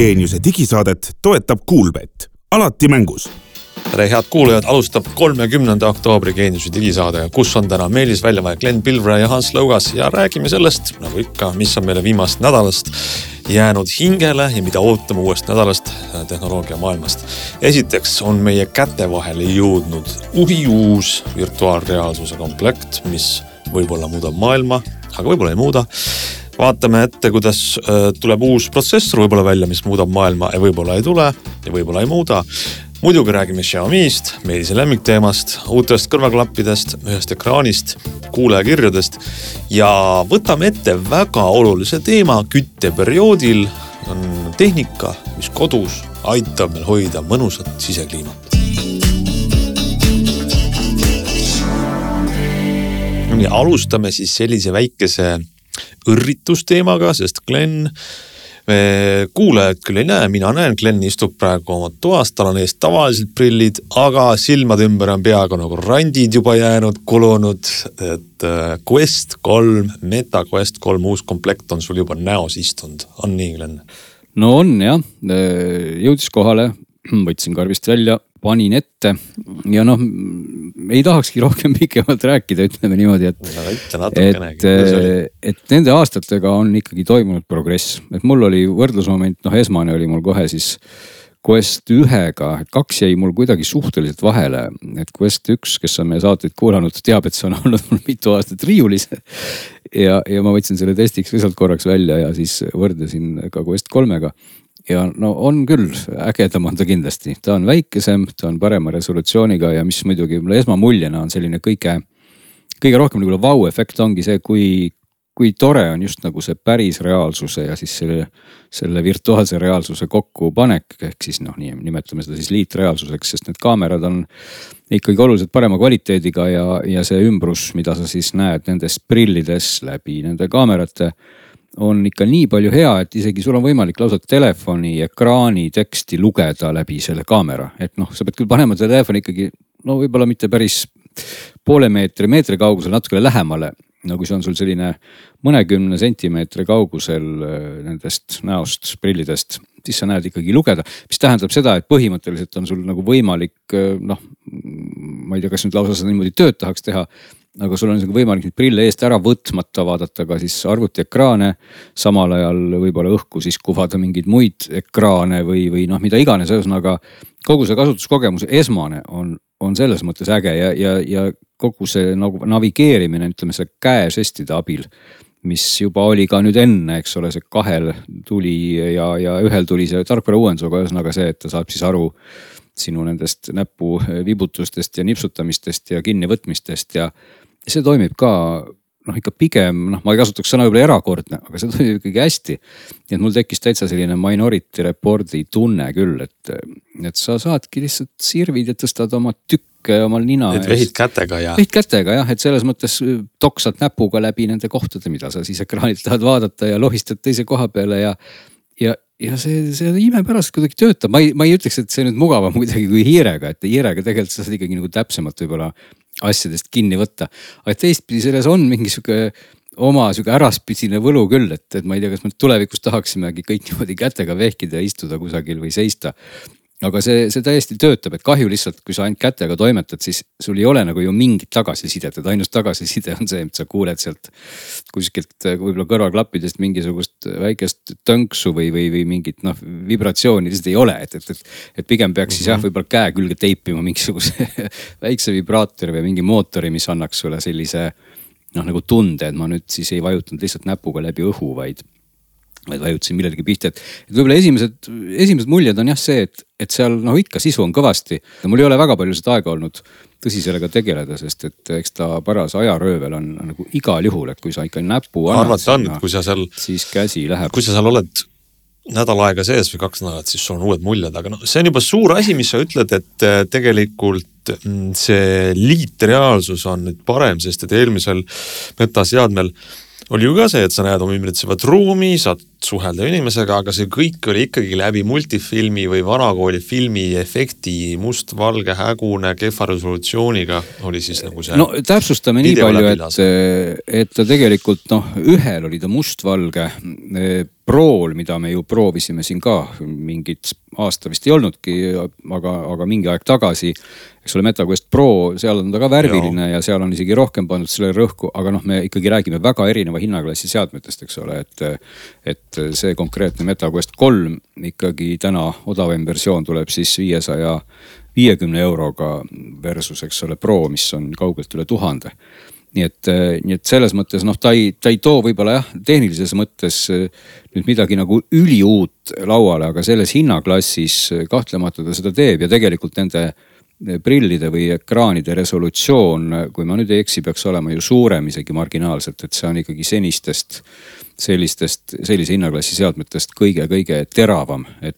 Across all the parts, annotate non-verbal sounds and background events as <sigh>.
geeniuse digisaadet toetab Kuulbett, alati mängus. Tere, head kuulajad, alustab kolmekümnenda oktoobri Geeniuse digisaade, kus on täna Meelis Väljamaja, Glen Pilvre ja Hans Lõugas ja räägime sellest, nagu ikka, mis on meile viimast nädalast jäänud hingele ja mida ootame uuest nädalast tehnoloogiamaailmast. esiteks on meie käte vahele jõudnud uhiuus virtuaalreaalsuse komplekt, mis võib-olla muudab maailma, aga võib-olla ei muuda vaatame ette, kuidas äh, tuleb uus protsessor võib-olla välja, mis muudab maailma ja võib-olla ei tule ja võib-olla ei muuda. Muidugi räägime Xiaomi'st, Meelise lemmikteemast, uutest kõrvaklappidest, ühest ekraanist, kuulajakirjadest. Ja võtame ette väga olulise teema. Kütteperioodil on tehnika, mis kodus aitab meil hoida mõnusat sisekliimat. nii, alustame siis sellise väikese õrritusteemaga, sest Glen kuulajad küll ei näe, mina näen, Glen istub praegu oma toas, tal on ees tavalised prillid, aga silmade ümber on peaaegu nagu randid juba jäänud, kulunud. et äh, Quest kolm, Meta Quest kolm uus komplekt on sul juba näos istunud, on nii, Glen? no on jah, jõudis kohale, võtsin karbist välja panin ette ja noh, ei tahakski rohkem <laughs> pikemalt rääkida, ütleme niimoodi, et. et, et nende aastatega on ikkagi toimunud progress, et mul oli võrdlusmoment, noh, esmane oli mul kohe siis Quest ühega, et kaks jäi mul kuidagi suhteliselt vahele, et Quest üks, kes on meie saateid kuulanud, teab, et see on <laughs> olnud mul mitu aastat riiulis. ja, ja ma võtsin selle testiks lihtsalt korraks välja ja siis võrdlesin ka Quest kolmega ja no on küll, ägedam on ta kindlasti, ta on väikesem, ta on parema resolutsiooniga ja mis muidugi mulle esmamuljena on selline kõige, kõige rohkem nagu vau-efekt ongi see, kui, kui tore on just nagu see päris reaalsuse ja siis selle, selle virtuaalse reaalsuse kokkupanek, ehk siis noh, nii nimetame seda siis liitreaalsuseks, sest need kaamerad on ikkagi oluliselt parema kvaliteediga ja, ja see ümbrus, mida sa siis näed nendes prillides läbi nende kaamerate on ikka nii palju hea, et isegi sul on võimalik lausa telefoni ekraani teksti lugeda läbi selle kaamera, et noh, sa pead küll panema telefoni ikkagi no võib-olla mitte päris poole meetri, meetri kaugusel natukene lähemale. no kui see on sul selline mõnekümne sentimeetri kaugusel äh, nendest näost, prillidest, siis sa näed ikkagi lugeda, mis tähendab seda, et põhimõtteliselt on sul nagu võimalik äh, noh, ma ei tea, kas nüüd lausa seda niimoodi tööd tahaks teha aga sul on võimalik neid prille eest ära võtmata vaadata ka siis arvutiekraane. samal ajal võib-olla õhku siis kuvada mingeid muid ekraane või, või noh, mida iganes, ühesõnaga kogu see kasutuskogemus esmane on, on selles mõttes äge ja, ja, ja kogu see nagu navigeerimine, ütleme selle käežestide abil mis juba oli ka nüüd enne, eks ole, see kahel tuli ja, ja ühel tuli see tarkvara uuendusega, ühesõnaga see, et ta saab siis aru sinu nendest näpu vibutustest ja nipsutamistest ja kinnivõtmistest ja see toimib ka noh, ikka pigem noh, ma ei kasutaks sõna võib-olla erakordne, aga see <laughs> toimib ikkagi hästi. nii et mul tekkis täitsa selline minority report'i tunne küll, et, et sa saadki lihtsalt sirvid ja tõstad oma tükke omal nina et vehid kätega ja. vehid kätega jah, et selles mõttes toksad näpuga läbi nende kohtade, mida sa siis ekraanilt tahad vaadata ja lohistad teise koha peale ja. ja, ja see, see imepäraselt kuidagi töötab, ma ei, ma ei ütleks, et see nüüd mugavam <laughs> kuidagi kui hiirega, et hiirega tegelikult sa saad ikkagi nagu täpsemalt võib-olla asjadest kinni võtta. aga teistpidi selles on mingi sihuke oma sihuke äraspidine võlu küll, et, et ma ei tea, kas me tulevikus tahaksimegi kõik niimoodi kätega vehkida ja istuda kusagil või seista aga see, see täiesti töötab, et kahju lihtsalt, kui sa ainult kätega toimetad, siis sul ei ole nagu ju mingit tagasisidet, et ainus tagasiside on see, et sa kuuled sealt kuskilt võib-olla kõrvaklappidest mingisugust väikest tõnksu või, või, või mingit noh vibratsiooni lihtsalt ei ole, et, et, et. et pigem peaks siis mm -hmm. jah, mhm. võib-olla käe külge teipima mingisuguse <laughs> väikse vibraatori või mingi mootori, mis annaks sulle sellise noh, nagu tunde, et ma nüüd siis ei vajutanud lihtsalt näpuga läbi õhu, vaid vaid vajutasin millelegi pihta, et, et võib-olla esimesed, esimesed muljed on jah see, et, et seal noh, ikka sisu on kõvasti. mul ei ole väga palju seda aega olnud tõsi sellega tegeleda, sest et eks ta paras ajaröövel on, on nagu igal juhul, et kui sa ikka näpu. arvata on, et kui sa seal. siis käsi läheb. kui sa seal oled nädal aega sees või kaks nädalat, siis sul on uued muljed, aga noh, see on juba suur asi, mis sa ütled, et äh, tegelikult mm, see liitreaalsus on nüüd parem, sest et eelmisel metaseadmel oli ju ka see, et sa näed oma ümbritsevat ruumi, saad suhelda inimesega, aga see kõik oli ikkagi läbi multifilmi või vanakooli filmi efekti mustvalge, hägune, kehva resolutsiooniga oli siis nagu see. no täpsustame nii palju, et, et ta tegelikult noh, ühel oli ta mustvalge Prool, mida me ju proovisime siin ka mingit aasta vist ei olnudki, aga, aga mingi aeg tagasi. eks ole, MetaQuest Pro, seal on ta ka värviline ja. ja seal on isegi rohkem pandud sellele rõhku, aga noh, me ikkagi räägime väga erineva hinnaklassi seadmetest, eks ole, et. et see konkreetne MetaQuest kolm ikkagi täna odavam versioon tuleb siis viiesaja viiekümne euroga versus, eks ole, Pro, mis on kaugelt üle tuhande. Nii et, nii et selles mõttes noh, ta ei, ta ei too võib-olla jah, tehnilises mõttes äh, nüüd midagi nagu üliuut lauale, aga selles hinnaklassis äh, kahtlemata ta seda teeb ja tegelikult nende prillide või ekraanide resolutsioon, kui ma nüüd ei eksi, peaks olema ju suurem isegi marginaalselt, et see on ikkagi senistest sellistest, sellise hinnaklassi seadmetest kõige-kõige teravam, et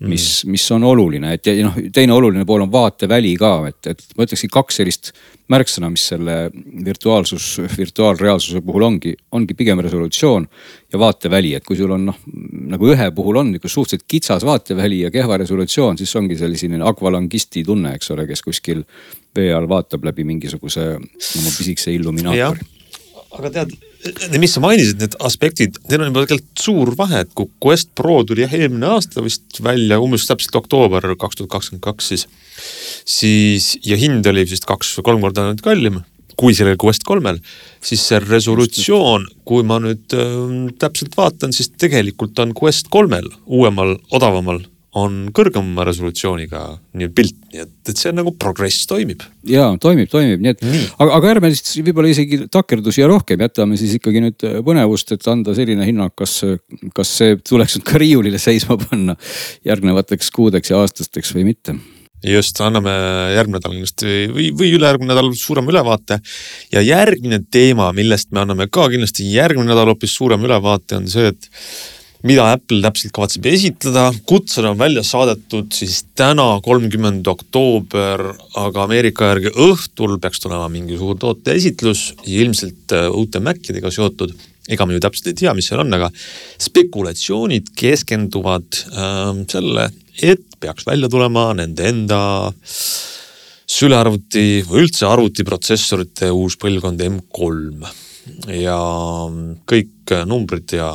mis mm., mis on oluline, et ja noh, teine oluline pool on vaateväli ka, et, et ma ütleksin kaks sellist märksõna, mis selle virtuaalsus, virtuaalreaalsuse puhul ongi, ongi pigem resolutsioon ja vaateväli, et kui sul on noh, nagu ühe puhul on niisugune suhteliselt kitsas vaateväli ja kehva resolutsioon, siis ongi selline akvalangisti tunne, eks ole, kes kuskil vee all vaatab läbi mingisuguse oma pisikese illuminaatori. aga tead mis sa mainisid, need aspektid, neil on juba tegelikult suur vahe, et kui Quest Pro tuli jah eelmine aasta vist välja, umbes täpselt oktoober kaks tuhat kakskümmend kaks siis. siis ja hind oli vist kaks või kolm korda nüüd kallim kui sellel Quest kolmel, siis see resolutsioon, kui ma nüüd äh, täpselt vaatan, siis tegelikult on Quest kolmel uuemal, odavamal on kõrgema resolutsiooniga nii pilt, nii et, et see nagu progress toimib. ja toimib, toimib, nii et nii. aga, aga ärme siis võib-olla isegi takerdu siia rohkem, jätame siis ikkagi nüüd põnevust, et anda selline hinnang, kas, kas see tuleks nüüd ka riiulile seisma panna järgnevateks kuudeks ja aastasteks või mitte just, anname järgmine nädal kindlasti või, või ülejärgmine nädal suurema ülevaate. ja järgmine teema, millest me anname ka kindlasti järgmine nädal hoopis suurema ülevaate, on see, et mida Apple täpselt kavatseb esitleda, kutsed on välja saadetud siis täna, kolmkümmend oktoober, aga Ameerika järgi õhtul peaks tulema mingi suur toote esitlus, ilmselt äh, uute Macidega seotud. ega me ju täpselt ei tea, mis seal on, aga spekulatsioonid keskenduvad äh, selle, et peaks välja tulema nende enda sülearvuti või üldse arvutiprotsessorite uus põlvkond M3 ja kõik numbrid ja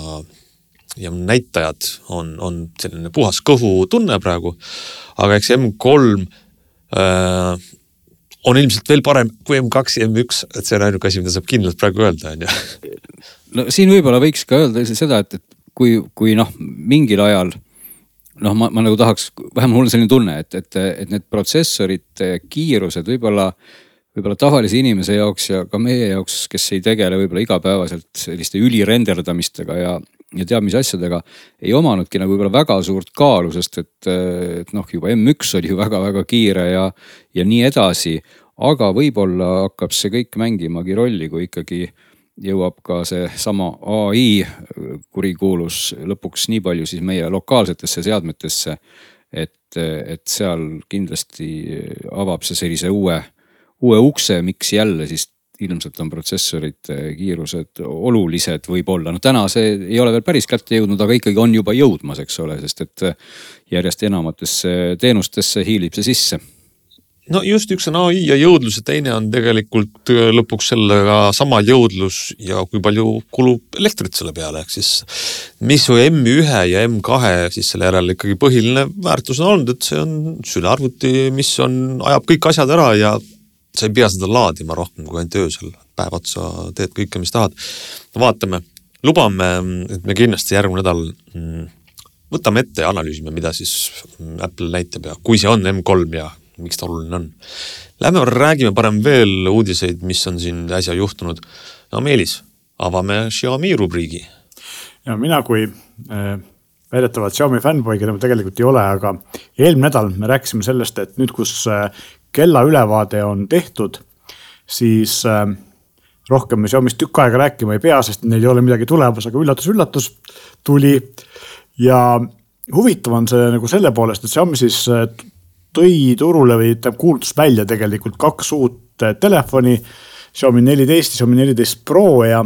ja näitajad on, on selline puhas kõhutunne praegu. aga eks M3 äh, on ilmselt veel parem kui M2 ja M1, et see on ainuke asi, mida saab kindlalt praegu öelda, on ju. no siin võib-olla võiks ka öelda seda, et, et kui, kui noh, mingil ajal noh, ma, ma nagu tahaks, vähemalt mul on selline tunne, et, et, et need protsessorite kiirused võib-olla võib-olla tavalise inimese jaoks ja ka meie jaoks, kes ei tegele võib-olla igapäevaselt selliste ülirenderdamistega ja, ja teab mis asjadega, ei omanudki nagu võib-olla väga suurt kaalu, sest et, et noh, juba M1 oli ju väga-väga kiire ja, ja nii edasi. aga võib-olla hakkab see kõik mängimagi rolli, kui ikkagi jõuab ka seesama ai kurikuulus lõpuks nii palju siis meie lokaalsetesse seadmetesse. et, et seal kindlasti avab see sellise uue, uue ukse, miks jälle siis ilmselt on protsessorite kiirused olulised võib-olla, noh täna see ei ole veel päris kätte jõudnud, aga ikkagi on juba jõudmas, eks ole, sest et järjest enamatesse teenustesse hiilib see sisse no just, üks on ai ja jõudlus ja teine on tegelikult lõpuks sellega sama jõudlus ja kui palju kulub elektrit selle peale, ehk siis. mis su M1 ja M2 siis selle järel ikkagi põhiline väärtus on olnud, et see on sülearvuti, mis on, ajab kõik asjad ära ja sa ei pea seda laadima rohkem kui ainult öösel, päev otsa teed kõike, mis tahad. vaatame, lubame, et me kindlasti järgmine nädal mm, võtame ette ja analüüsime, mida siis Apple näitab ja kui see on M3 ja miks ta oluline on. Lähme räägime parem veel uudiseid, mis on siin äsja juhtunud. no Meelis, avame Xiaomi rubriigi. ja mina kui äh, väidetavalt Xiaomi fännboi, keda ma tegelikult ei ole, aga eelmine nädal me rääkisime sellest, et nüüd, kus äh, kellaülevaade on tehtud, siis äh, rohkem me Xiaomi'st tükk aega rääkima ei pea, sest neil ei ole midagi tulemas, aga üllatus-üllatus tuli. ja huvitav on see nagu selle poolest, et Xiaomi siis äh, tõi turule või tähendab kuulutas välja tegelikult kaks uut äh, telefoni. Xiaomi neliteist ja Xiaomi neliteist Pro ja,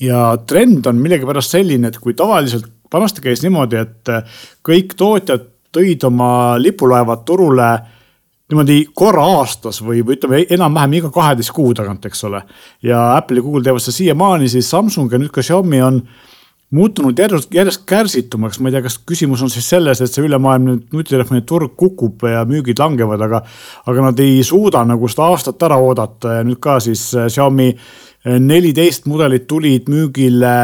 ja trend on millegipärast selline, et kui tavaliselt vanasti käis niimoodi, et kõik tootjad tõid oma lipulaevad turule niimoodi korra aastas või, või ütleme enam-vähem iga kaheteist kuu tagant, eks ole. ja Apple ja Google teevad seda siiamaani, siis Samsung ja nüüd ka Xiaomi on muutunud järjest, järjest kärsitumaks, ma ei tea, kas küsimus on siis selles, et see ülemaailmne nutitelefoni turg kukub ja müügid langevad, aga. aga nad ei suuda nagu seda aastat ära oodata ja nüüd ka siis Xiaomi neliteist mudelit tulid müügile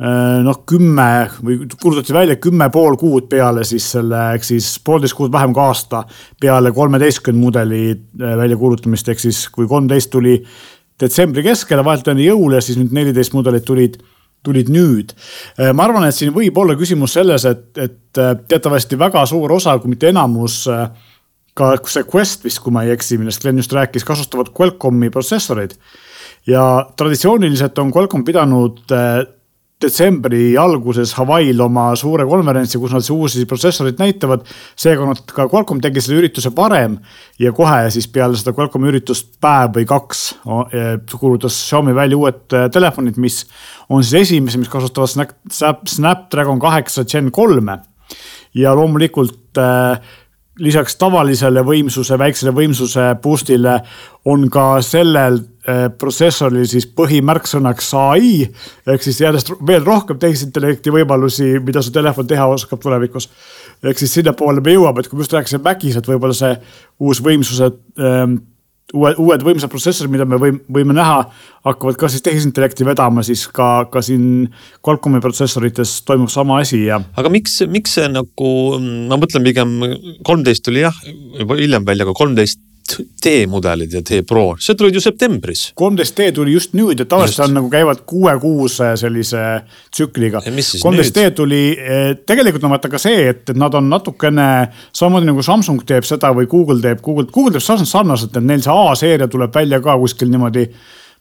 noh, kümme või kuulutati välja kümme pool kuud peale siis selle, ehk siis poolteist kuud vähem kui aasta peale kolmeteistkümne mudeli äh, väljakuulutamist, ehk siis kui kolmteist tuli detsembri keskel, vahetult enne jõule, siis nüüd neliteist mudelit tulid tulid nüüd. Äh, ma arvan, et siin võib olla küsimus selles, et, et teatavasti väga suur osa, kui mitte enamus, ka see Quest vist, kui ma ei eksi, millest Glen just rääkis, kasutavad Qualcomm'i protsessoreid. ja traditsiooniliselt on Qualcomm pidanud detsembri alguses Hawaii'l oma suure konverentsi, kus nad uusi protsessoreid näitavad. seega nad ka Qualcomm tegi selle ürituse varem ja kohe siis peale seda Qualcomm'i üritust päev või kaks kuulutas Xiaomi välja uued äh, telefonid, mis on siis esimesed, mis kasutavad Snap, Snapdragon kaheksa Gen kolme. ja loomulikult äh, lisaks tavalisele võimsuse, väiksele võimsuse boost'ile on ka sellel eh, protsessoril siis põhimärksõnaks ai. ehk siis järjest veel rohkem tehisintellekti võimalusi, mida su telefon teha oskab tulevikus. ehk siis sinnapoole me jõuame, et kui me just rääkisime Macis, et võib-olla see uus võimsuse ähm, uued, uued võimsad protsessorid, mida me võime, võime näha, hakkavad ka siis tehisintellekti vedama, siis ka, ka siin Qualcomm'i protsessorites toimub sama asi ja. aga miks, miks see nagu, ma mõtlen pigem kolmteist tuli jah, juba hiljem välja, aga kolmteist T-mudelid ja T-Pro, see tulid ju septembris. kolmteist T tuli just nüüd ja tavaliselt on nagu käivad kuue-kuuse sellise tsükliga. kolmteist T tuli, eh, tegelikult on vaata ka see, et, et nad on natukene samamoodi nagu Samsung teeb seda või Google teeb, Google, Google teeb sarnaselt, et neil see A-seeria tuleb välja ka kuskil niimoodi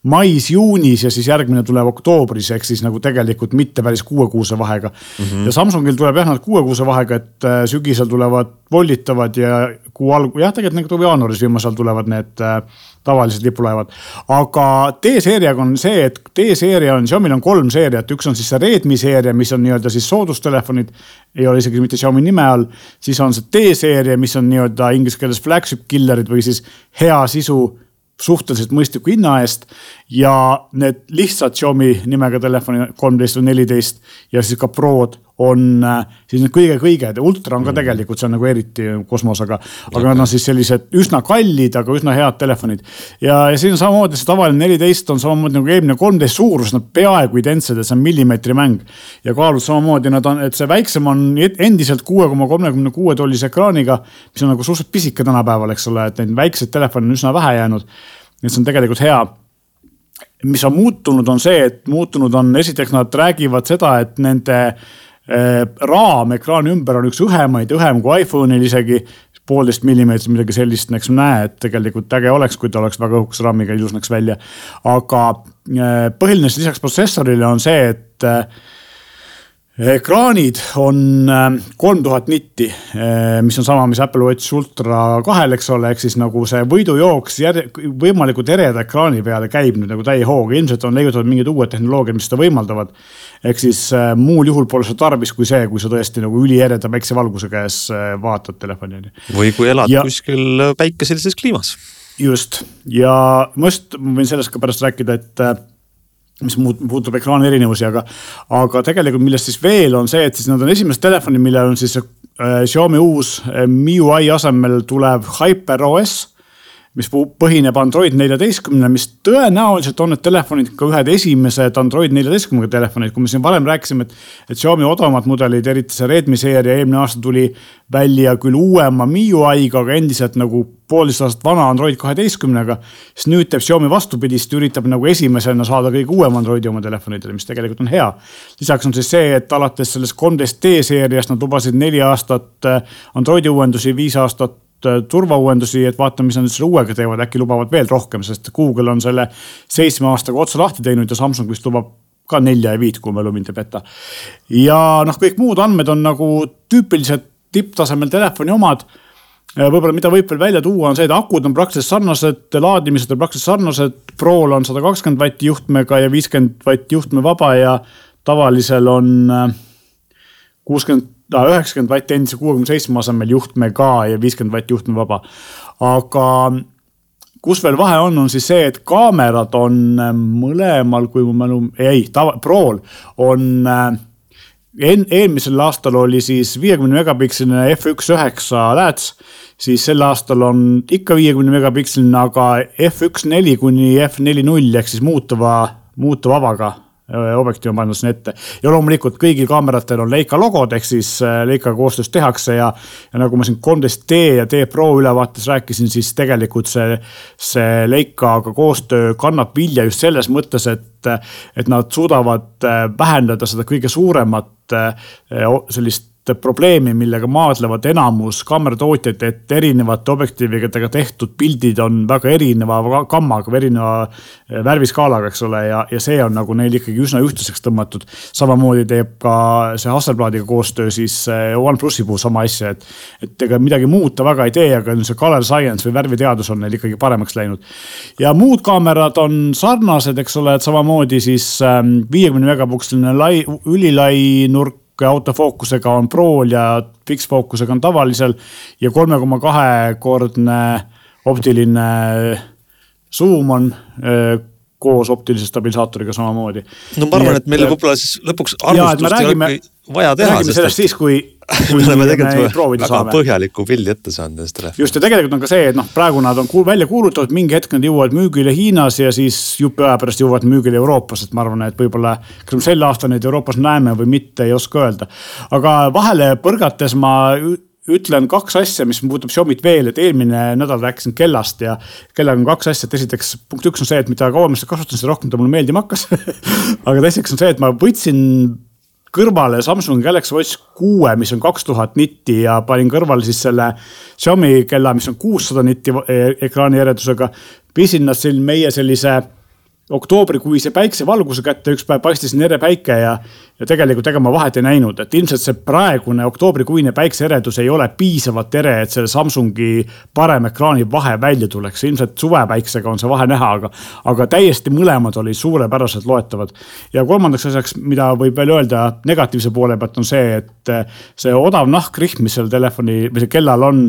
mais-juunis ja siis järgmine tuleb oktoobris, ehk siis nagu tegelikult mitte päris kuuekuuse vahega mm. -hmm. ja Samsungil tuleb jah, nad kuuekuuse vahega, et äh, sügisel tulevad volditavad ja kuu alg-, jah, tegelikult nagu jaanuaris viimasel tulevad need äh, tavalised lipulaevad. aga D-seeriaga on see, et D-seeria on, Xiaomi'l on kolm seeriat, üks on siis see Redmi seeria, mis on nii-öelda siis soodustelefonid. ei ole isegi mitte Xiaomi nime all, siis on see D-seeria, mis on nii-öelda inglise keeles flagship killer'id või siis hea sisu suhteliselt mõistliku hinna eest. Ja need lihtsad Xiaomi nimega telefoni kolmteist või neliteist ja siis ka Prod on äh, siis need kõige-kõige, ultra on ka mm. tegelikult, see on nagu eriti kosmos, aga, aga nad on siis sellised üsna kallid, aga üsna head telefonid. ja, ja siin on samamoodi see tavaline neliteist on samamoodi nagu eelmine kolmteist suurus, nad peaaegu identsed, et see on millimeetri mäng. ja kaalud samamoodi, nad on, et see väiksem on endiselt kuue koma kolmekümne kuue tollise ekraaniga, mis on nagu suhteliselt pisike tänapäeval, eks ole, et neid väikseid telefone on üsna vähe jäänud. et see on tegelikult hea mis on muutunud, on see, et muutunud on, esiteks nad räägivad seda, et nende Äh, raam ekraani ümber on üks õhemaid, õhem kui iPhone'il isegi. poolteist millimeetrit, midagi sellist, eks näe, et tegelikult äge oleks, kui ta oleks väga õhukese raamiga, ilus näeks välja. aga äh, põhiline lisaks protsessorile on see, et äh, ekraanid on kolm tuhat nitti, mis on sama, mis Apple Watch Ultra kahel, eks ole, ehk siis nagu see võidujooks võimalikult ereda ekraani peale käib nüüd nagu täie hooga, ilmselt on leiutatud mingid uued tehnoloogiad, mis seda võimaldavad ehk siis äh, muul juhul pole seda tarvis kui see, kui sa tõesti nagu üliereda päiksevalguse käes äh, vaatad telefoni on ju. või kui elad ja, kuskil äh, päikeselises kliimas. just ja ma just, ma võin sellest ka pärast rääkida, et äh, mis puudutab ekraani erinevusi, aga, aga tegelikult millest siis veel on see, et siis nad on esimesed telefonid, millel on siis äh, Xiaomi uus äh, MIUI asemel tulev HyperOS mis põhineb Android neljateistkümnel, mis tõenäoliselt on need telefonid ka ühed esimesed Android neljateistkümnega telefonid, kui me siin varem rääkisime, et. et Xiaomi odavamad mudelid, eriti see Redmi seeria eelmine aasta tuli välja küll uuema MIUI-ga, aga endiselt nagu poolteist aastat vana Android kaheteistkümnega. siis nüüd teeb Xiaomi vastupidist, üritab nagu esimesena saada kõige uuema Androidi oma telefonidele, mis tegelikult on hea. lisaks on siis see, et alates sellest kolmteist D seeriast nad lubasid neli aastat äh, Androidi uuendusi, viis aastat turvauuendusi, et vaatame, mis nad nüüd selle uuega teevad, äkki lubavad veel rohkem, sest Google on selle seitsme aastaga otsa lahti teinud ja Samsung vist lubab ka nelja ja viit, kui mälu mind ei peta. ja noh, kõik muud andmed on nagu tüüpilised tipptasemel telefoni omad võib-olla, mida võib veel välja tuua, on see, et akud on praktiliselt sarnased, laadimised on praktiliselt sarnased. Prol on sada kakskümmend vatti juhtmega ja viiskümmend vatti juhtmevaba ja tavalisel on kuuskümmend, üheksakümmend vatti endise kuuekümne seitsme asemel juhtmega ja viiskümmend vatti juhtmevaba. aga kus veel vahe on, on siis see, et kaamerad on äh, mõlemal, kui mu mälu, ei, tava, Prol on äh, en,. eelmisel aastal oli siis viiekümne megapiksline F1.9 lääts, siis sel aastal on ikka viiekümne megapiksline, aga F1.4 kuni F4.0 ehk siis muutuva, muutuva avaga objektiiv on pandud sinna ette. ja loomulikult kõigil kaameratel on Leica logod, ehk siis äh, Leica koostöös tehakse ja, ja nagu ma siin 13D ja D Pro ülevaates rääkisin, siis tegelikult see, see Leicaga koostöö kannab vilja just selles mõttes, et et nad suudavad äh, vähendada seda kõige suuremat sellist probleemi, millega maadlevad enamus kaameratootjad, et erinevate objektiividega tehtud pildid on väga erineva gammaga või erineva eh, värviskaalaga, eks ole, ja, ja see on nagu neil ikkagi üsna ühtlaseks tõmmatud. samamoodi teeb ka see Hasselbladiga koostöö siis eh, OnePlusi puhul sama asja, et, et ega midagi muuta väga ei tee, aga see color science või värviteadus on neil ikkagi paremaks läinud. ja muud kaamerad on sarnased, eks ole, et samamoodi siis ehm, viiekümne megapiksline lai, ülilai nurk autofookusega on Prol ja fiksfookusega on tavalisel ja kolme koma kahekordne optiline zoom on koos optilise stabilisaatoriga samamoodi. no ma arvan, et meil võib-olla siis lõpuks arvustust ei olegi vaja teha. räägime sellest siis, kui <laughs> me oleme tegelikult väga saame. põhjaliku pildi ette saanud nendest telefonidest. just ja tegelikult on ka see, et noh, praegu nad on välja kuulutatud, mingi hetk nad jõuavad müügile Hiinas ja siis jupi aja pärast jõuavad müügile Euroopas, et ma arvan, et võib-olla. kas me sel aastal neid Euroopas näeme või mitte, ei oska öelda. aga vahele põrgates ma ütlen kaks asja, mis puudutab Xiaomi't veel, et eelmine nädal rääkisin kellast ja kellaga on kaks asja, et esiteks punkt üks on see, et mida kauem ma seda kasutan, seda rohkem ta mulle meeldima hakkas <laughs> aga teiseks on see, et ma võtsin kõrvale Samsung Galaxy Watch kuue, mis on kaks tuhat nitti ja panin kõrvale siis selle Xiaomi kella, mis on kuussada nitti e-, ekraani eredusega. pisin nad siin meie sellise oktoobrikuise päiksevalguse kätte, üks päev paistis nere päike ja, ja tegelikult ega ma vahet ei näinud, et ilmselt see praegune oktoobrikuine päikseeredus ei ole piisavalt ere, et selle Samsungi parem ekraani vahe välja tuleks. ilmselt suvepäiksega on see vahe näha, aga, aga täiesti mõlemad olid suurepäraselt loetavad. ja kolmandaks asjaks, mida võib veel öelda negatiivse poole pealt, on see, et see odav nahkrihm, mis seal telefoni või seal kellal on,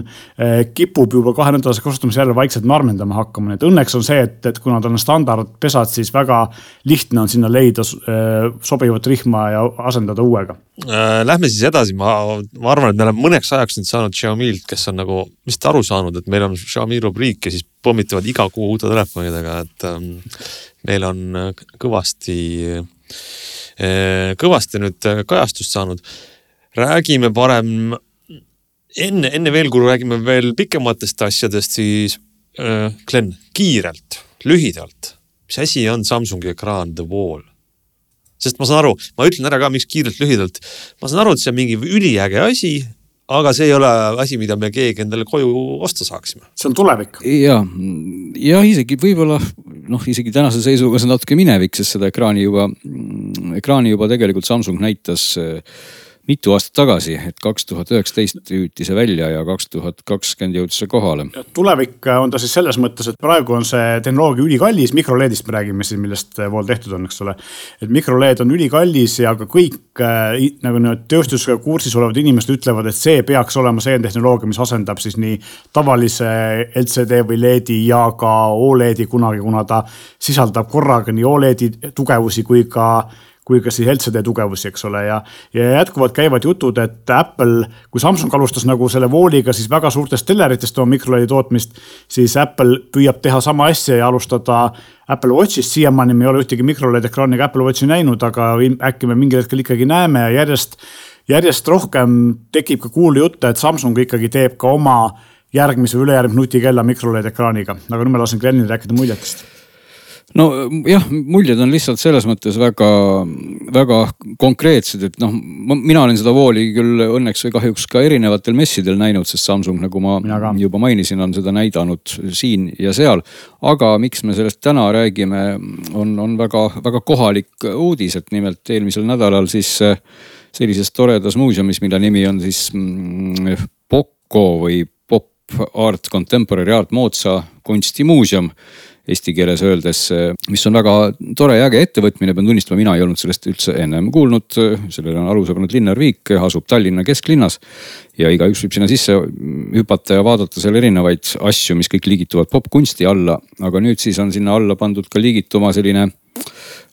kipub juba kahe nädalase kasutamise järel vaikselt marmendama hakkama, nii et õnneks on see, et, et kuna tal on standardpesad sealt, siis väga lihtne on sinna leida äh, sobivat rihma ja asendada uuega. Äh, lähme siis edasi, ma, ma arvan, et me oleme mõneks ajaks nüüd saanud Xiaomi'lt, kes on nagu vist aru saanud, et meil on Xiaomi rubriik ja siis pommitavad iga kuu uute telefonidega, et ähm, meil on äh, kõvasti kõvasti nüüd kajastust saanud. räägime parem enne, enne veel, kui räägime veel pikematest asjadest, siis äh, Glen, kiirelt, lühidalt mis asi on Samsungi ekraan The Wall? sest ma saan aru, ma ütlen ära ka, miks kiirelt-lühidalt. ma saan aru, et see on mingi üliäge asi, aga see ei ole asi, mida me keegi endale koju osta saaksime. see on tulevik. ja, ja isegi võib-olla noh, isegi tänase seisuga see on natuke minevik, sest seda ekraani juba, ekraani juba tegelikult Samsung näitas äh, mitu aastat tagasi, et kaks tuhat üheksateist hüüti see välja ja kaks tuhat kakskümmend jõudis see kohale. tulevik on ta siis selles mõttes, et praegu on see tehnoloogia ülikallis, mikroLED-ist me räägime siin, millest pool tehtud on, eks ole. et mikroLED on ülikallis ja ka kõik äh, nagu need tööstusega kursis olevad inimesed ütlevad, et see peaks olema see tehnoloogia, mis asendab siis nii tavalise LCD või LED-i ja ka Oledi kunagi, kuna ta sisaldab korraga nii Oledi tugevusi kui ka kui ka siis LCD tugevusi, eks ole, ja. ja jätkuvalt käivad jutud, et Apple, kui Samsung alustas nagu selle vooliga siis väga suurtest teleritest oma mikroledi tootmist. siis Apple püüab teha sama asja ja alustada Apple Watchist, siiamaani me ei ole ühtegi mikroled ekraaniga Apple Watchi näinud, aga äkki me mingil hetkel ikkagi näeme ja järjest. järjest rohkem tekib ka kuulujutte, et Samsung ikkagi teeb ka oma järgmise või ülejärgmise nutikella mikroled ekraaniga, aga nüüd ma lasen Glenil rääkida muljetest nojah, muljed on lihtsalt selles mõttes väga, väga konkreetsed, et noh, mina olen seda vooli küll õnneks või kahjuks ka erinevatel messidel näinud, sest Samsung, nagu ma juba mainisin, on seda näidanud siin ja seal. aga miks me sellest täna räägime, on, on väga-väga kohalik uudis, et nimelt eelmisel nädalal siis eh, sellises toredas muuseumis, mille nimi on siis mm, Poco või Art Contemporary Art moodsa kunstimuuseum eesti keeles öeldes, mis on väga tore ja äge ettevõtmine, pean tunnistama, mina ei olnud sellest üldse ennem kuulnud. sellele on aluse pannud Linnar Viik, asub Tallinna kesklinnas ja igaüks võib sinna sisse hüpata ja vaadata seal erinevaid asju, mis kõik liigituvad popkunsti alla. aga nüüd siis on sinna alla pandud ka liigituma selline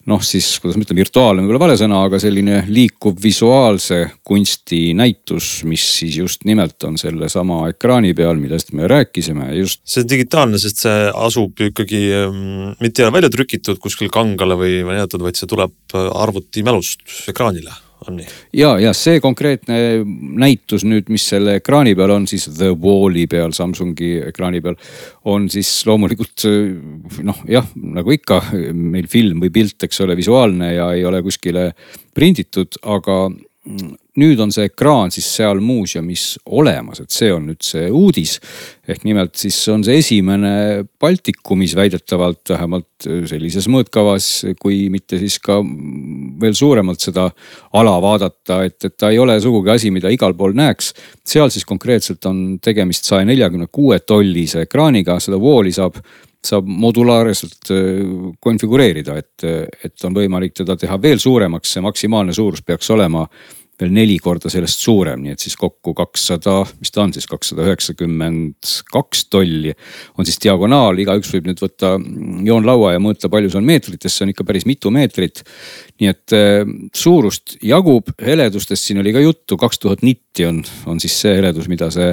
noh, siis kuidas ma ütlen, virtuaalne võib-olla vale sõna, aga selline liikuv visuaalse kunsti näitus, mis siis just nimelt on sellesama ekraani peal, millest me rääkisime just. see on digitaalne, sest see asub ikkagi ähm,, mitte ei ole välja trükitud kuskil kangale või näidatud, vaid see tuleb äh, arvuti mälust ekraanile on nii? ja, ja see konkreetne näitus nüüd, mis selle ekraani peal on, siis The Wall'i peal, Samsungi ekraani peal. on siis loomulikult noh, jah, nagu ikka meil film või pilt, eks ole, visuaalne ja ei ole kuskile prinditud, aga nüüd on see ekraan siis seal muuseumis olemas, et see on nüüd see uudis. ehk nimelt siis on see esimene Baltikumis väidetavalt vähemalt sellises mõõtkavas, kui mitte siis ka veel suuremalt seda ala vaadata, et, et ta ei ole sugugi asi, mida igal pool näeks. seal siis konkreetselt on tegemist saja neljakümne kuue tollise ekraaniga, seda vooli saab saab modulaarselt konfigureerida, et, et on võimalik teda teha veel suuremaks, see maksimaalne suurus peaks olema veel neli korda sellest suurem, nii et siis kokku kakssada, mis ta on siis, kakssada üheksakümmend kaks tolli on siis diagonaal, igaüks võib nüüd võtta joonlaua ja mõõta, palju see on meetrites, see on ikka päris mitu meetrit. nii et äh, suurust jagub, heledustest siin oli ka juttu, kaks tuhat nitti on, on siis see heledus, mida see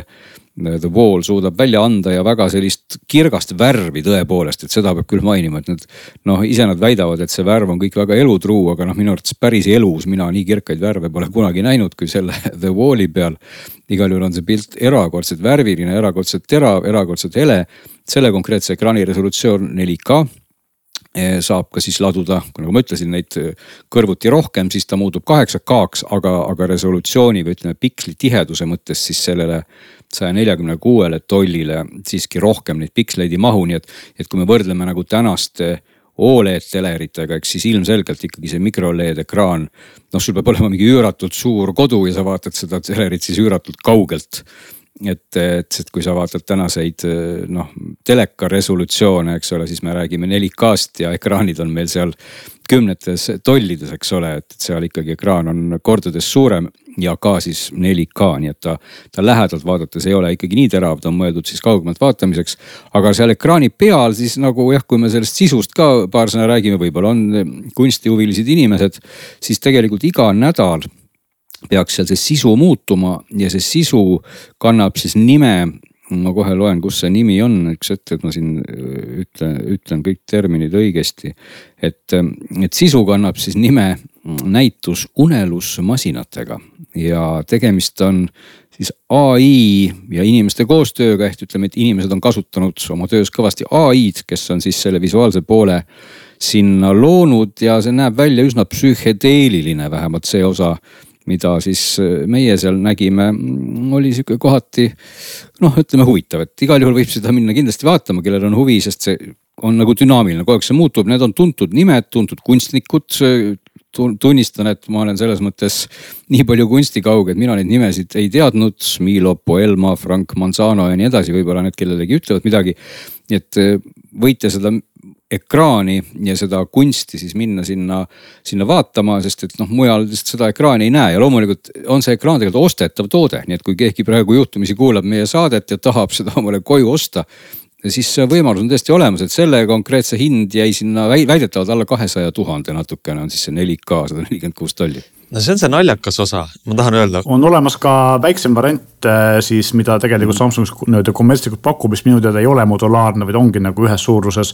The Wall suudab välja anda ja väga sellist kirgast värvi tõepoolest, et seda peab küll mainima, et nad noh, ise nad väidavad, et see värv on kõik väga elutruu, aga noh, minu arvates päris elus mina nii kirkaid värve pole kunagi näinud, kui selle <laughs> The Wall'i peal. igal juhul on see pilt erakordselt värviline, erakordselt terav, erakordselt hele. selle konkreetse ekraani resolutsioon 4K Eh, saab ka siis laduda, nagu ma ütlesin, neid eh, kõrvuti rohkem, siis ta muutub kaheksa K-ks, aga, aga resolutsiooni või ütleme piksli tiheduse mõttes siis sellele saja neljakümne kuuele tollile siiski rohkem neid piksleid ei mahu, nii et, et kui me võrdleme nagu tänaste Oled teleritega, eks siis ilmselgelt ikkagi see mikro-LED ekraan. noh, sul peab olema mingi üüratult suur kodu ja sa vaatad seda telerit siis üüratult kaugelt et, et, et kui sa vaatad tänaseid noh, teleka resolutsioone, eks ole, siis me räägime 4K-st ja ekraanid on meil seal kümnetes tollides, eks ole, et seal ikkagi ekraan on kordades suurem ja ka siis 4K, nii et ta, ta lähedalt vaadates ei ole ikkagi nii terav, ta on mõeldud siis kaugemalt vaatamiseks. aga seal ekraani peal siis nagu jah, kui me sellest sisust ka paar sõna räägime, võib-olla on kunstihuvilised inimesed, siis tegelikult iga nädal peaks seal see sisu muutuma ja see sisu kannab siis nime ma kohe loen, kus see nimi on, üks hetk, et ma siin äh, ütlen, ütlen kõik terminid õigesti. et, äh, et sisu kannab siis nime näitus unelusmasinatega. Ja tegemist on siis ai ja inimeste koostööga. Ehk ütleme, et inimesed on kasutanud oma töös kõvasti ai-d, kes on siis selle visuaalse poole sinna loonud. Ja see näeb välja üsna psühhedeeliline, vähemalt see osa mida siis äh, meie seal nägime, mm, oli sihuke kohati noh, ütleme huvitav, et igal juhul võib seda minna kindlasti vaatama, kellel on huvi, sest see on nagu dünaamiline, kogu aeg see muutub, need on tuntud nimed, tuntud kunstnikud. tunnistan, et ma olen selles mõttes nii palju kunstikauge, et mina neid nimesid ei teadnud. Milo Poelma, Frank Manzano ja nii edasi, võib-olla need kellelegi ütlevad midagi. nii et äh, võite seda ekraani ja seda kunsti siis minna sinna, sinna vaatama, sest et noh, mujal lihtsalt seda ekraani ei näe. Ja loomulikult on see ekraan tegelikult ostetav toode, nii et kui keegi praegu juhtumisi kuulab meie saadet ja tahab seda omale koju osta siis võimalus on tõesti olemas, et selle konkreetse hind jäi sinna väidetavalt alla kahesaja tuhande natukene on siis see 4K sada nelikümmend kuus tolli no see on see naljakas osa, ma tahan öelda. on olemas ka väiksem variant äh, siis, mida tegelikult Samsung nii-öelda kommertslikult pakub, mis minu teada ei ole modulaarne, vaid ongi nagu ühes suuruses.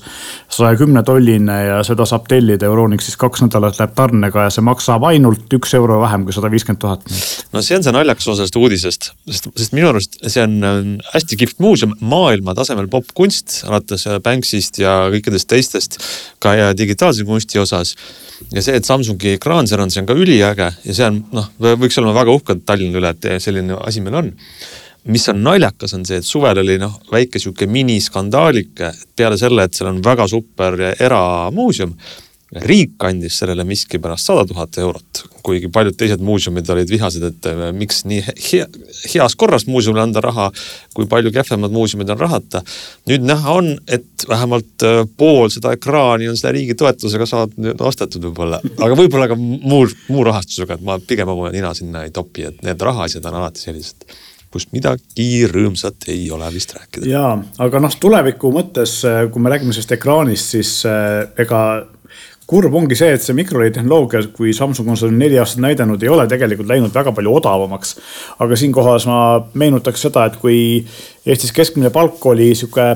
saja kümne tolline ja seda saab tellida Euronixis kaks nädalat läheb tarnega ja see maksab ainult üks euro vähem kui sada viiskümmend tuhat. no see on see naljakas osa sellest uudisest, sest, sest minu arust see on hästi kihvt muuseum, maailma tasemel popkunst, alates Banksist ja kõikidest teistest ka ja digitaalse kunsti osas ja see, et Samsungi ekraan seal on, see on ka üliäge ja see on noh, võiks olla väga uhked Tallinna üle, et selline asi meil on. mis on naljakas, on see, et suvel oli noh, väike sihuke miniskandaalike peale selle, et seal on väga super eramuuseum riik andis sellele miskipärast sada tuhat eurot, kuigi paljud teised muuseumid olid vihased, et äh, miks nii hea, heas korras muuseumile anda raha, kui palju kehvemad muuseumid on rahata. nüüd näha on, et vähemalt äh, pool seda ekraani on selle riigi toetusega saanud ostetud võib-olla, aga võib-olla ka muu, muu rahastusega, et ma pigem oma nina sinna ei topi, et need rahaasjad on alati sellised kust midagi rõõmsat ei ole vist rääkida. ja, aga noh, tuleviku mõttes, kui me räägime sellest ekraanist, siis ega kurb ongi see, et see mikroLED tehnoloogia, kui Samsung on seda neli aastat näidanud, ei ole tegelikult läinud väga palju odavamaks. aga siinkohas ma meenutaks seda, et kui Eestis keskmine palk oli sihuke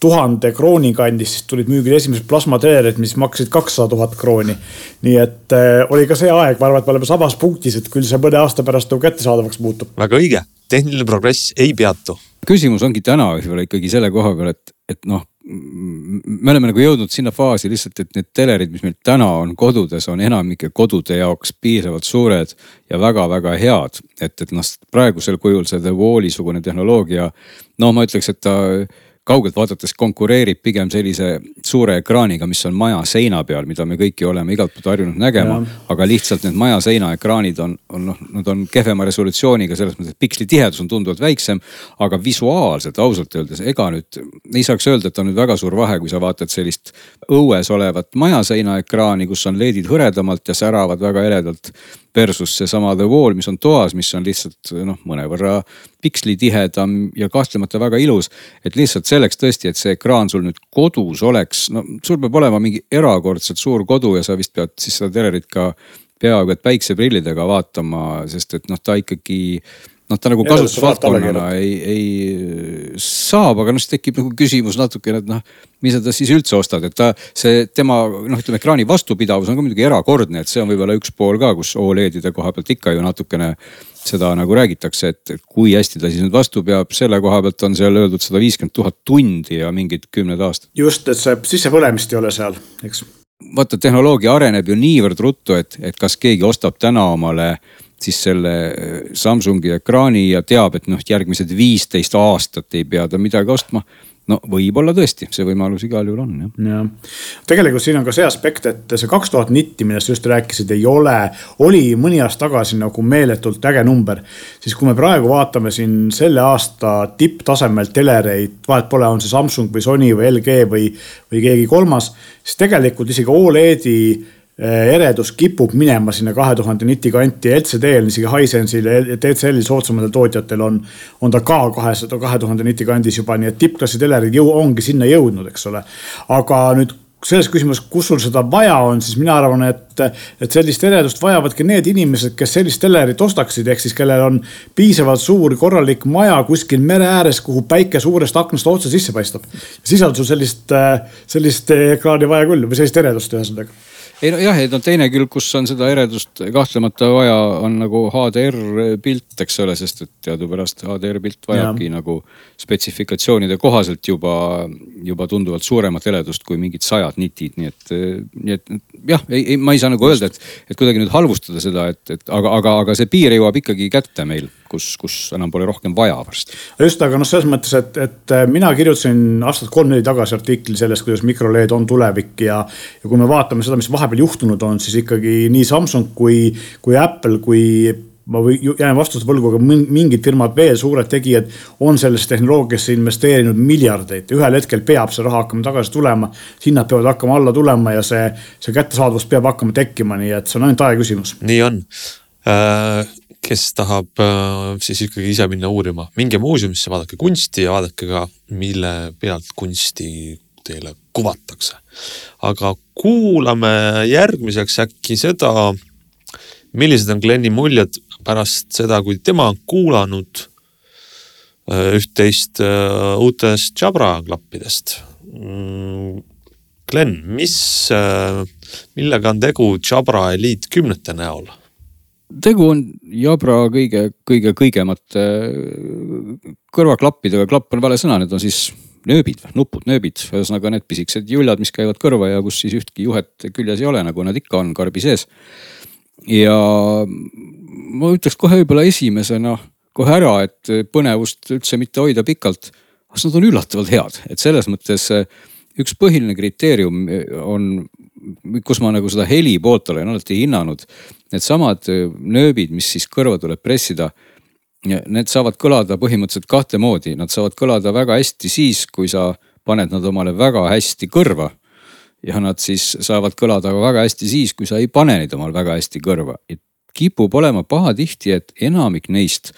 tuhande krooni kandis, siis tulid müügile esimesed plasmatelerid, mis maksid kakssada tuhat krooni. nii et äh, oli ka see aeg, ma arvan, et me oleme samas punktis, et küll see mõne aasta pärast nagu kättesaadavaks muutub. väga õige, tehniline progress ei peatu. küsimus ongi täna võib-olla ikkagi selle koha peal, et, et noh me oleme nagu jõudnud sinna faasi lihtsalt, et need telerid, mis meil täna on kodudes, on enamike kodude jaoks piisavalt suured ja väga-väga head. et, et noh, praegusel kujul see The Wall'i sugune tehnoloogia, no ma ütleks, et ta kaugelt vaadates konkureerib pigem sellise suure ekraaniga, mis on maja seina peal, mida me kõiki oleme igalt poolt harjunud nägema. aga lihtsalt need maja seina ekraanid on, on noh, nad on kehvema resolutsiooniga selles mõttes, et piksli tihedus on tunduvalt väiksem. aga visuaalselt ausalt öeldes, ega nüüd ei saaks öelda, et on nüüd väga suur vahe, kui sa vaatad sellist õues olevat maja seina ekraani, kus on LED-id hõredamalt ja säravad väga eredalt versus seesama The Wall, mis on toas, mis on lihtsalt noh, mõnevõrra pikslitihedam ja kahtlemata väga ilus. et lihtsalt selleks tõesti, et see ekraan sul nüüd kodus oleks, no sul peab olema mingi erakordselt suur kodu ja sa vist pead siis seda telerit ka peaaegu et päikseprillidega vaatama, sest et noh, ta ikkagi noh, ta nagu kasutusvaldkonnana ei, ei saab, aga noh, siis tekib nagu küsimus natukene, et noh, mis sa ta siis üldse ostad, et ta, see tema noh, ütleme ekraani vastupidavus on ka muidugi erakordne, et see on võib-olla üks pool ka, kus Oledide koha pealt ikka ju natukene seda nagu räägitakse, et kui hästi ta siis nüüd vastu peab, selle koha pealt on seal öeldud sada viiskümmend tuhat tundi ja mingid kümned aastad. just, et see sissepõlemist ei ole seal, eks. vaata, tehnoloogia areneb ju niivõrd ruttu, et, et kas keegi ostab täna omale siis selle äh, Samsungi ekraani ja teab, et noh, järgmised viisteist aastat ei pea ta midagi ostma no võib-olla tõesti, see võimalus igal juhul on jah. jah, tegelikult siin on ka see aspekt, et see kaks tuhat nitti, millest just rääkisid, ei ole, oli mõni aasta tagasi nagu meeletult äge number. siis kui me praegu vaatame siin selle aasta tipptasemel telereid, vahet pole, on see Samsung või Sony või LG või, või keegi kolmas, siis tegelikult isegi Oledi Eh, eredus kipub minema sinna kahe tuhande niti kanti. LCD-l, isegi Hisense'il ja TCL-il soodsamatel tootjatel on, on ta ka kahesada, kahe tuhande niti kandis juba, nii et tippklassi telerid ju ongi sinna jõudnud, eks ole. aga nüüd selles küsimuses, kus sul seda vaja on, siis mina arvan, et, et sellist eredust vajavadki need inimesed, kes sellist telerit ostaksid, ehk siis kellel on piisavalt suur korralik maja kuskil mere ääres, kuhu päike suurest aknast otse sisse paistab. siis on sul sellist, sellist ekraani vaja küll või sellist eredust ühesõnaga ei no jah, et no teine külg, kus on seda eredust kahtlemata vaja, on nagu HDR pilt, eks ole, sest et teadupärast HDR pilt vajabki ja. nagu spetsifikatsioonide kohaselt juba, juba tunduvalt suuremat eredust kui mingid sajad nitid, nii et, nii et jah, ei, ei, ma ei saa nagu öelda, et, et kuidagi nüüd halvustada seda, et, et aga, aga, aga see piir jõuab ikkagi kätte meil kus, kus enam pole rohkem vaja varsti. just, aga noh, selles mõttes, et, et äh, mina kirjutasin aastat kolm-neli tagasi artikli sellest, kuidas mikroLED on tulevik ja. ja kui me vaatame seda, mis vahepeal juhtunud on, siis ikkagi nii Samsung kui, kui Apple kui ma või jään vastuse võlgu, aga mingid firmad veel, suured tegijad on sellesse tehnoloogiasse investeerinud miljardeid. ühel hetkel peab see raha hakkama tagasi tulema, hinnad peavad hakkama alla tulema ja see, see kättesaadavus peab hakkama tekkima, nii et see on ainult aja küsimus. nii on äh kes tahab äh, siis ikkagi ise minna uurima, minge muuseumisse, vaadake kunsti ja vaadake ka, mille pealt kunsti teile kuvatakse. aga kuulame järgmiseks äkki seda, millised on Glenni muljed pärast seda, kui tema on kuulanud äh, üht-teist äh, uutest Jabra klappidest. Mm, Glen, mis, millega on tegu Jabra Elite kümnete näol? Tegu on Jabra kõige, kõige kõigemate äh, kõrvaklappidega, klapp on vale sõna, need on siis nööbid, nupud, nööbid, ühesõnaga need pisikesed juljad, mis käivad kõrva ja kus siis ühtki juhet küljes ei ole, nagu nad ikka on karbi sees. ja ma ütleks kohe võib-olla esimesena kohe ära, et põnevust üldse mitte hoida pikalt. kas nad on üllatavalt head, et selles mõttes äh, üks põhiline kriteerium on kus ma nagu seda heli poolt olen alati hinnanud. Needsamad nööbid, mis siis kõrva tuleb pressida. Need saavad kõlada põhimõtteliselt kahte moodi, nad saavad kõlada väga hästi siis, kui sa paned nad omale väga hästi kõrva. ja nad siis saavad kõlada väga hästi siis, kui sa ei pane neid omale väga hästi kõrva. kipub olema pahatihti, et enamik neist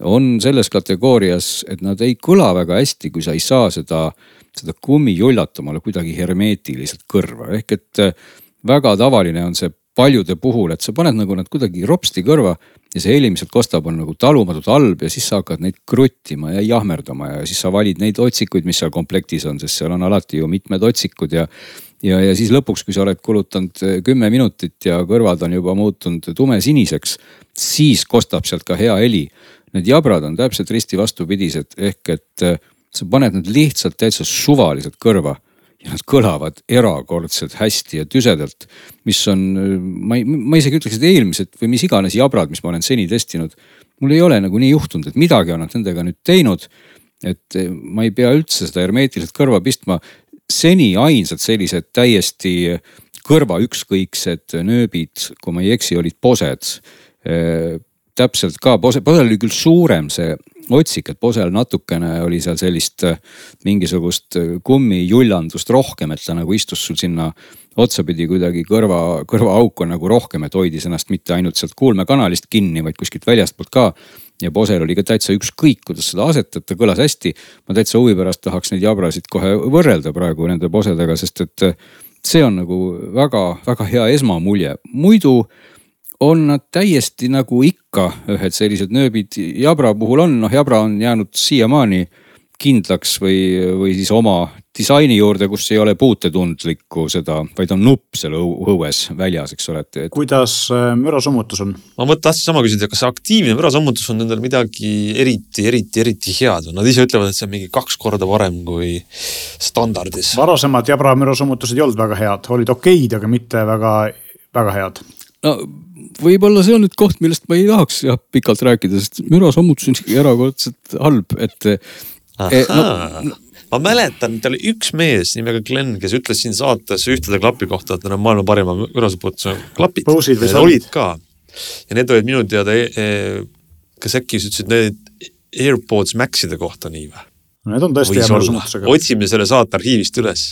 on selles kategoorias, et nad ei kõla väga hästi, kui sa ei saa seda, seda kummijullat omale kuidagi hermeetiliselt kõrva, ehk et äh, väga tavaline on see paljude puhul, et sa paned nagu nad kuidagi ropsti kõrva ja see heli, mis sealt kostab, on nagu talumatult halb ja siis sa hakkad neid kruttima ja jahmerdama ja siis sa valid neid otsikuid, mis seal komplektis on, sest seal on alati ju mitmed otsikud ja ja, ja siis lõpuks, kui sa oled kulutanud äh, kümme minutit ja kõrvad on juba muutunud tumesiniseks, siis kostab sealt ka hea heli. Need jabrad on täpselt risti vastupidised, ehk et äh, sa paned nad lihtsalt täitsa suvaliselt kõrva ja nad kõlavad erakordselt hästi ja tüsedalt. mis on, ma ei, ma isegi ütleks, et eelmised või mis iganes jabrad, mis ma olen seni testinud, mul ei ole nagu nii juhtunud, et midagi on nad nendega nüüd teinud. et ma ei pea üldse seda hermeetiliselt kõrva pistma. seni ainsad sellised täiesti kõrva ükskõiksed nööbid, kui ma ei eksi, olid posed täpselt ka, Posel oli küll suurem see otsik, et Posel natukene oli seal sellist äh, mingisugust äh, kummijullandust rohkem, et ta nagu istus sul sinna otsapidi kuidagi kõrva, kõrvaauku nagu rohkem, et hoidis ennast mitte ainult sealt kuulmekanalist kinni, vaid kuskilt väljastpoolt ka. ja Posel oli ka täitsa ükskõik, kuidas seda asetada, kõlas hästi. ma täitsa huvi pärast tahaks neid jabrasid kohe võrrelda praegu nende posedega, sest et äh, see on nagu väga-väga hea esmamulje. muidu on nad täiesti nagu ikka ühed sellised nööbid. Jabra puhul on, noh Jabra on jäänud siiamaani kindlaks või, või siis oma disaini juurde, kus ei ole puutetundlikku seda, vaid on nupp seal õues väljas, eks ole, et, kuidas äh, mürasummutus on? ma mõt-, tahtsin sama küsida, kas aktiivne mürasummutus on nendel midagi eriti, eriti, eriti head või nad ise ütlevad, et see on mingi kaks korda parem kui standardis. varasemad Jabra mürasummutused ei olnud väga head, olid okeid, aga mitte väga, väga head. No võib-olla see on nüüd koht, millest ma ei tahaks jah pikalt rääkida, sest mürasammutus on ikkagi erakordselt halb, et. Eh, no, ma mäletan, et oli üks mees nimega Glen, kes ütles siin saates ühtede klapi kohta, et need on maailma parima mürasammutuse klapid. olid ka ja need olid minu teada e, e, kas äkki sa ütlesid need AirPods Maxide kohta nii või? Need on tõesti hea mürasummutusega. otsime selle saate arhiivist üles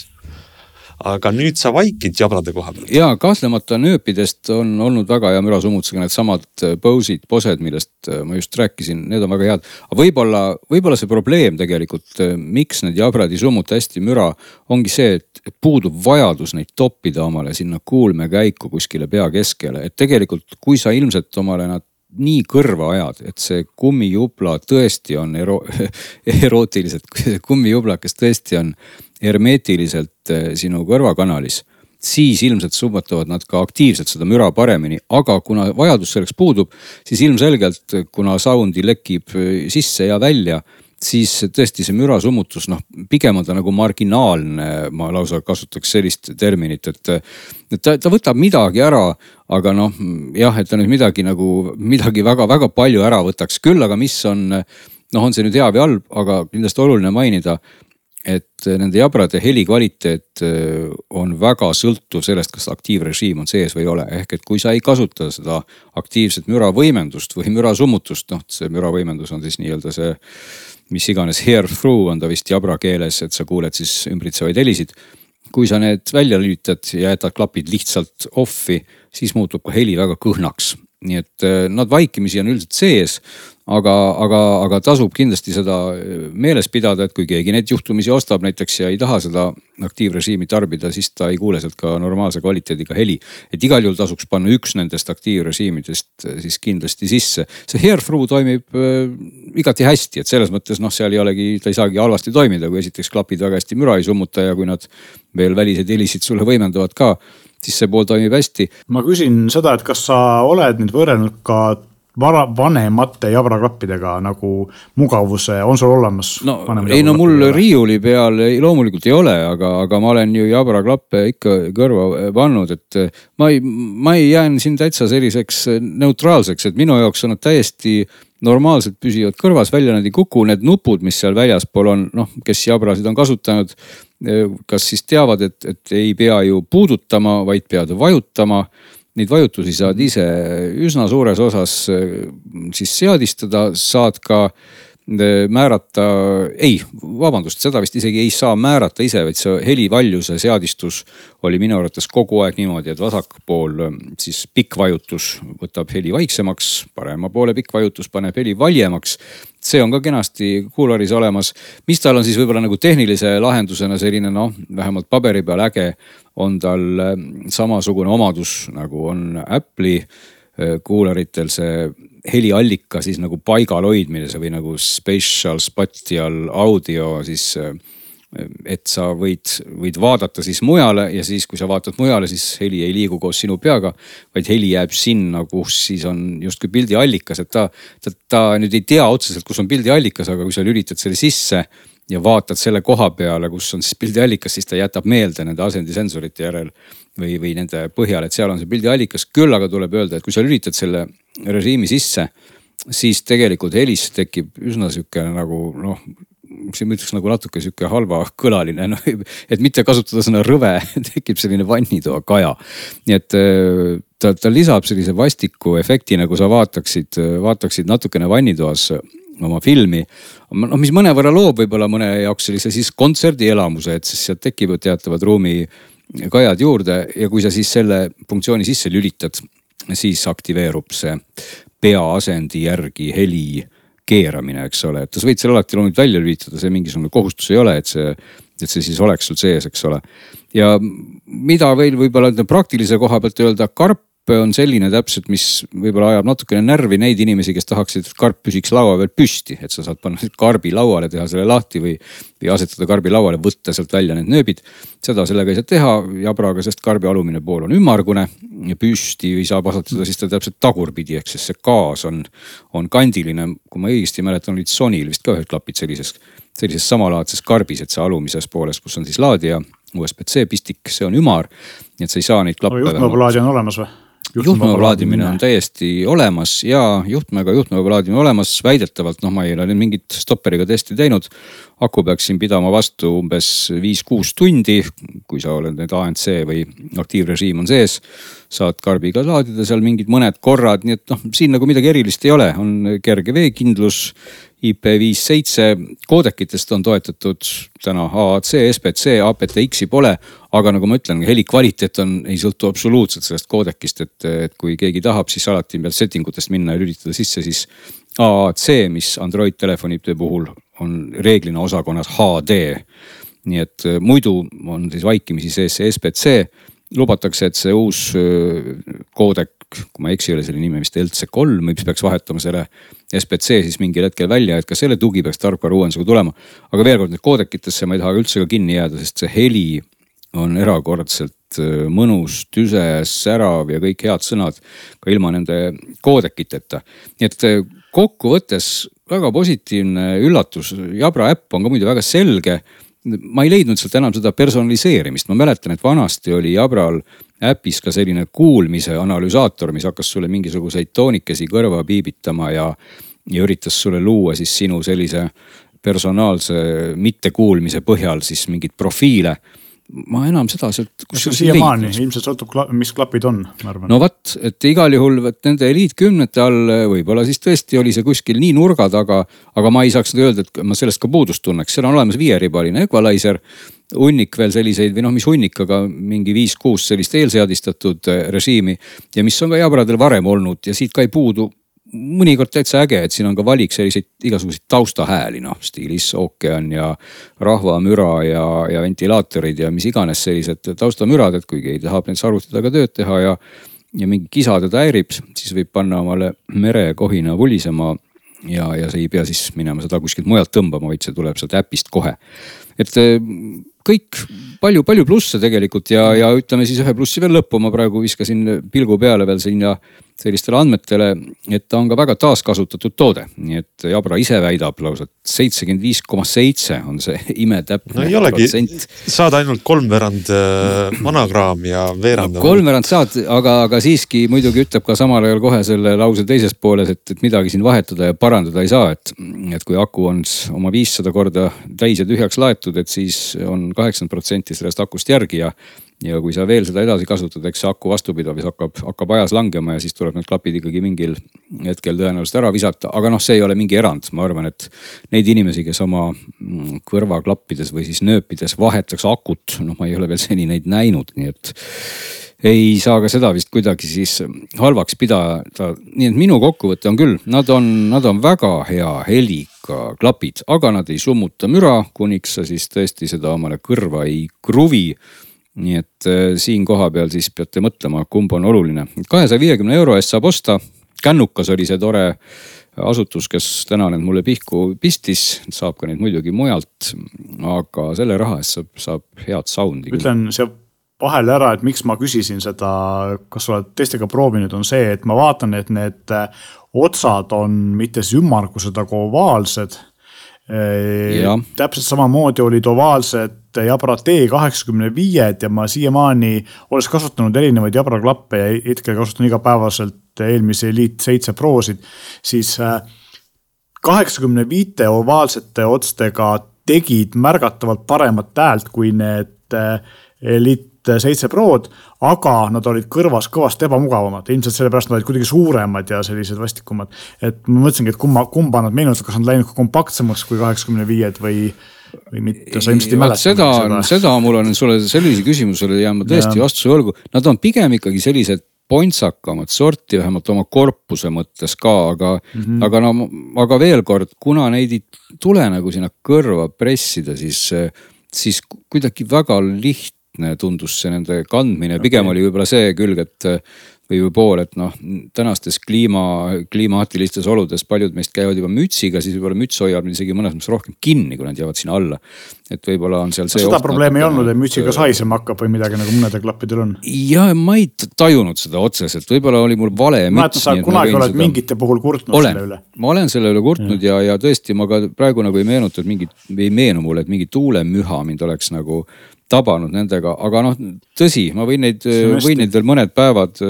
aga nüüd sa vaikid jabrade koha peal. ja kahtlemata nööpidest on olnud väga hea mürasummutusega needsamad äh, Bose'id, Bosed, millest äh, ma just rääkisin, need on väga head. aga võib-olla, võib-olla see probleem tegelikult, äh, miks need jabrad ei summuta hästi müra, ongi see, et puudub vajadus neid toppida omale sinna kuulmekäiku kuskile pea keskele, et tegelikult kui sa ilmselt omale nad nii kõrva ajad, et see kummijubla tõesti on ero-, <laughs> <laughs> see kummijublakas tõesti on hermeetiliselt eh, sinu kõrvakanalis, siis ilmselt summutavad nad ka aktiivselt seda müra paremini, aga kuna vajadus selleks puudub, siis ilmselgelt kuna sound'i lekib eh, sisse ja välja siis tõesti see mürasummutus, noh pigem on ta nagu marginaalne, ma lausa kasutaks sellist terminit, et. et ta, ta võtab midagi ära, aga noh jah, et ta nüüd midagi nagu, midagi väga-väga palju ära võtaks, küll aga mis on. noh, on see nüüd hea või halb, aga kindlasti oluline mainida et nende jabrade heli kvaliteet äh, on väga sõltuv sellest, kas aktiivrežiim on sees või ei ole, ehk et kui sa ei kasuta seda aktiivset müravõimendust või mürasummutust, noh see müravõimendus on siis nii-öelda see. mis iganes hear through on ta vist jabra keeles, et sa kuuled siis ümbritsevaid helisid. kui sa need välja lülitad ja jätad klapid lihtsalt off'i, siis muutub ka heli väga kõhnaks nii et äh, nad vaikimisi on üldiselt sees, aga, aga, aga tasub kindlasti seda meeles pidada, et kui keegi neid juhtumisi ostab näiteks ja ei taha seda aktiivrežiimi tarbida, siis ta ei kuule sealt ka normaalse kvaliteediga heli. et igal juhul tasuks panna üks nendest aktiivrežiimidest siis kindlasti sisse. see Hairthrough toimib äh, igati hästi, et selles mõttes noh, seal ei olegi, ta ei saagi halvasti toimida, kui esiteks klapid väga hästi müra ei summuta ja kui nad veel väliseid helisid sulle võimendavad ka siis see pool toimib hästi. ma küsin seda, et kas sa oled nüüd võrrelnud ka vara, vanemate jabraklappidega nagu mugavuse, on sul olemas? no ei no mul riiuli peal loomulikult ei ole, aga, aga ma olen ju jabraklappe ikka kõrva pannud, et ma ei, ma ei jään siin täitsa selliseks neutraalseks, et minu jaoks on nad täiesti normaalselt püsivad kõrvas, välja nad ei kuku, need nupud, mis seal väljaspool on, noh, kes jabrasid on kasutanud. kas siis teavad, et, et ei pea ju puudutama, vaid pead vajutama neid vajutusi saad ise üsna suures osas siis seadistada, saad ka määrata, ei, vabandust, seda vist isegi ei saa määrata ise, vaid see helivaljuse seadistus oli minu arvates kogu aeg niimoodi, et vasak pool siis pikk vajutus võtab heli vaiksemaks, parema poole pikk vajutus paneb heli valjemaks. See on ka kenasti kuularis olemas. mis tal on siis võib-olla nagu tehnilise lahendusena selline noh, vähemalt paberi peal äge, on tal samasugune omadus nagu on Apple'i kuularitel see heliallika siis nagu paigal hoidmine, see või nagu spatial spatial audio siis. Et sa võid, võid vaadata siis mujale ja siis, kui sa vaatad mujale, siis heli ei liigu koos sinu peaga. vaid heli jääb sinna, kus siis on justkui pildiallikas, et ta, ta, ta nüüd ei tea otseselt, kus on pildiallikas, aga kui sa lülitad selle sisse ja vaatad selle koha peale, kus on siis pildiallikas, siis ta jätab meelde nende asendisensorite järel või, või nende põhjal, et seal on see pildiallikas. küll aga tuleb öelda, et kui sa lülitad selle režiimi sisse, siis tegelikult helis tekib üsna sihuke nagu noh siin ma ütleks nagu natuke sihuke halvakõlaline, noh et mitte kasutada sõna rõve <laughs> tekib selline vannitoa kaja. nii et äh, ta, ta lisab sellise vastiku efekti, nagu sa vaataksid, vaataksid natukene vannitoas oma filmi. noh, mis mõnevõrra loob võib-olla mõne jaoks sellise siis kontserdielamuse, et siis sealt tekivad teatavad ruumi kajad juurde ja kui sa siis selle funktsiooni sisse lülitad, siis aktiveerub see peaasendi järgi heli keeramine, eks ole, et sa võid selle alati loomulikult välja lülitada, see mingisugune kohustus ei ole, et see, et see siis oleks sul sees, eks ole. ja mida veel võib-olla praktilise koha pealt öelda, karp on selline täpselt, mis võib-olla ajab natukene närvi neid inimesi, kes tahaksid, et karp püsiks laua peal püsti, et sa saad panna <laughs> karbi lauale, teha selle lahti või, või asetada karbi lauale, võtta sealt välja need nööbid. seda sellega ei saa teha jabraga, sest karbi alumine pool on ümmargune ja püsti saab asetada siis ta täpselt tagurpidi, ehk siis see gaas on, on kandiline. kui ma õigesti mäletan, olid Sonyl vist ka ühed klapid sellises, sellises samalaadses karbis, et see alumises pooles, kus on siis laadija USB-C pistik, see on ümar. nii et sa ei saa neid klappe. juhtmevabalaadija on olemas või? Juhtmega laadimine on täiesti olemas ja juhtmega juhtmega laadimine olemas, väidetavalt noh, ma ei ole mingit stopperiga testi teinud. aku peaks siin pidama vastu umbes viis-kuus tundi, kui sa oled nüüd ANC või aktiivrežiim on sees. saad karbiga laadida seal mingid mõned korrad, nii et noh, siin nagu midagi erilist ei ole, on kerge veekindlus IP57 koodekitest on toetatud täna AAC, SBC, APTX-i pole. aga nagu ma ütlen, heli kvaliteet on, ei sõltu absoluutselt sellest koodekist, et, et kui keegi tahab, siis alati peab setting utest minna ja lülitada sisse siis AAC, mis Android telefonide puhul on reeglina osakonnas HD. nii et äh, muidu on siis vaikimisi sees see SBC lubatakse, et see uus äh, koodek kui ma ei eksi, oli selle nimi vist LC3, mis peaks vahetama selle SBC siis mingil hetkel välja, et ka selle tugi peaks tarkvara uuendusega tulema. aga veel kord, nüüd koodekitesse ma ei taha üldse ka kinni jääda, sest see heli on erakordselt äh, mõnus, tüse, särav ja kõik head sõnad ka ilma nende koodekiteta. nii et äh, kokkuvõttes väga positiivne üllatus, Jabra äpp on ka muidu väga selge ma ei leidnud sealt enam seda personaliseerimist, ma mäletan, et vanasti oli Jabral äpis ka selline kuulmise analüsaator, mis hakkas sulle mingisuguseid toonikesi kõrva piibitama ja, ja üritas sulle luua siis sinu sellise personaalse mittekuulmise põhjal siis mingeid profiile ma enam seda sealt. siiamaani ilmselt sõltub, mis klapid on, ma arvan. no vot, et igal juhul vot nende eliitkümnete all võib-olla siis tõesti oli see kuskil nii nurga taga, aga ma ei saaks öelda, et ma sellest ka puudust tunneks, seal on olemas viieribaline equalizer. hunnik veel selliseid või noh, mis hunnik, aga mingi viis-kuus sellist eelseadistatud režiimi ja mis on ka jabradel varem olnud ja siit ka ei puudu mõnikord täitsa äge, et siin on ka valik selliseid igasuguseid taustahääli, noh stiilis ookean ja rahvamüra ja, ja ventilaatorid ja mis iganes sellised taustamürad, et kui keegi tahab näiteks arvutitega tööd teha ja, ja mingi kisa teda häirib, siis võib panna omale merekohina vulisema ja, ja see ei pea siis minema seda kuskilt mujalt tõmbama, vaid see tuleb sealt äpist kohe. et eh, kõik palju-palju plusse tegelikult ja, ja ütleme siis ühe plussi veel lõppu, ma praegu viskasin pilgu peale veel sinna sellistele andmetele, et ta on ka väga taaskasutatud toode, nii et Jabra ise väidab lausa, et seitsekümmend viis koma seitse on see <laughs> imetäpne no ei olegi, saad ainult kolmveerand äh, monograam ja veerand no,. kolmveerand saad, aga, aga siiski muidugi ütleb ka samal ajal kohe selle lause teises pooles, et, et midagi siin vahetada ja parandada ei saa, et, et kui aku on oma viissada korda täis ja tühjaks laetud, et siis on kaheksakümmend protsenti sellest akust järgi ja ja kui sa veel seda edasi kasutad, eks see aku vastupidavus hakkab, hakkab ajas langema ja siis tuleb need klapid ikkagi mingil hetkel tõenäoliselt ära visata, aga noh, see ei ole mingi erand, ma arvan, et neid inimesi, kes oma mm, kõrvaklappides või siis nööpides vahetaks akut, noh, ma ei ole veel seni neid näinud, nii et ei saa ka seda vist kuidagi siis halvaks pidada. nii et minu kokkuvõte on küll, nad on, nad on väga hea heliga klapid, aga nad ei summuta müra, kuniks sa siis tõesti seda omale kõrva ei kruvi nii et äh, siin kohapeal siis peate mõtlema, kumb on oluline. kahesaja viiekümne euro eest saab osta. kännukas oli see tore asutus, kes täna need mulle pihku pistis, saab ka neid muidugi mujalt. aga selle raha eest saab, saab head sound'i. ütlen siia vahele ära, et miks ma küsisin seda, kas sa oled teistega proovinud, on see, et ma vaatan, et need äh, otsad on mitte siis ümmargused, aga ovaalsed täpselt samamoodi olid ovaalsed Jabra T85-d ja ma siiamaani, olles kasutanud erinevaid Jabra klappe ja hetkel kasutan igapäevaselt eelmise Elite seitse Prosid, siis äh, kaheksakümne viite ovaalsete otstega tegid märgatavalt paremat häält kui need äh, Elite seitse Prod, aga nad olid kõrvas kõvasti ebamugavamad, ilmselt sellepärast nad olid kuidagi suuremad ja sellised vastikumad. et ma mõtlesingi, et kumma, kumba nad meenutavad, kas nad läinud kompaktsemaks kui kaheksakümne viied või või mitte, sa ilmselt ei mäleta. seda, seda, seda mul on sulle sellise küsimusele jään ma tõesti vastuse võlgu, nad on pigem ikkagi sellised pontsakamat sorti, vähemalt oma korpuse mõttes ka, aga mm, -hmm. aga no, aga veel kord, kuna neid ei tule nagu sinna kõrva pressida, siis, siis kuidagi väga lihtne lihtne tundus see nende kandmine, pigem okay. oli võib-olla see külg, et või pool, et noh, tänastes kliima, klimaatilistes oludes paljud meist käivad juba mütsiga, siis võib-olla müts hoiab isegi mõnes mõttes rohkem kinni, kui nad jäävad sinna alla. et võib-olla on seal see. seda probleemi ei olnud, et mütsiga saisema hakkab või midagi nagu mõnedel klappidel on? ja ma ei tajunud seda otseselt, võib-olla oli mul vale müts. mäletad, sa kunagi oled seda... mingite puhul kurtnud olen, selle üle? ma olen selle üle kurtnud ja, ja, ja tõesti, ma ka praegu nagu ei meenuta, et mingit, ei meenu mulle, et mingi tuulemüha mind oleks nagu tabanud nendega, aga noh, tõsi, ma võin neid, võin neid veel mõned päevad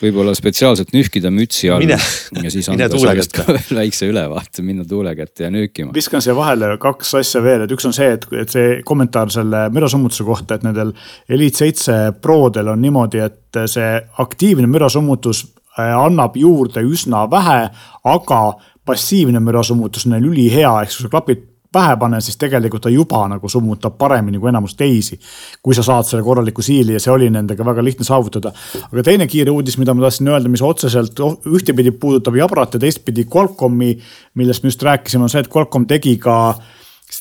võib-olla spetsiaalselt nühkida mütsi all. <laughs> ja siis anda sellest ka <laughs> väikse ülevaate, minna tuule kätte ja nüükima. viskan siia vahele kaks asja veel, et üks on see, et, et see kommentaar selle mürasummutuse kohta, et nendel Elite seitse Prodel on niimoodi, et see aktiivne mürasummutus äh, annab juurde üsna vähe, aga passiivne mürasummutus on neil ülihea, ehk siis klapid pähe panen, siis tegelikult ta juba nagu summutab paremini kui enamus teisi. kui sa saad selle korraliku siili ja see oli nendega väga lihtne saavutada. aga teine kiire uudis, mida ma tahtsin öelda, mis otseselt ühtepidi puudutab Jabrat ja teistpidi Qualcomm'i, millest me just rääkisime, on see, et Qualcomm tegi ka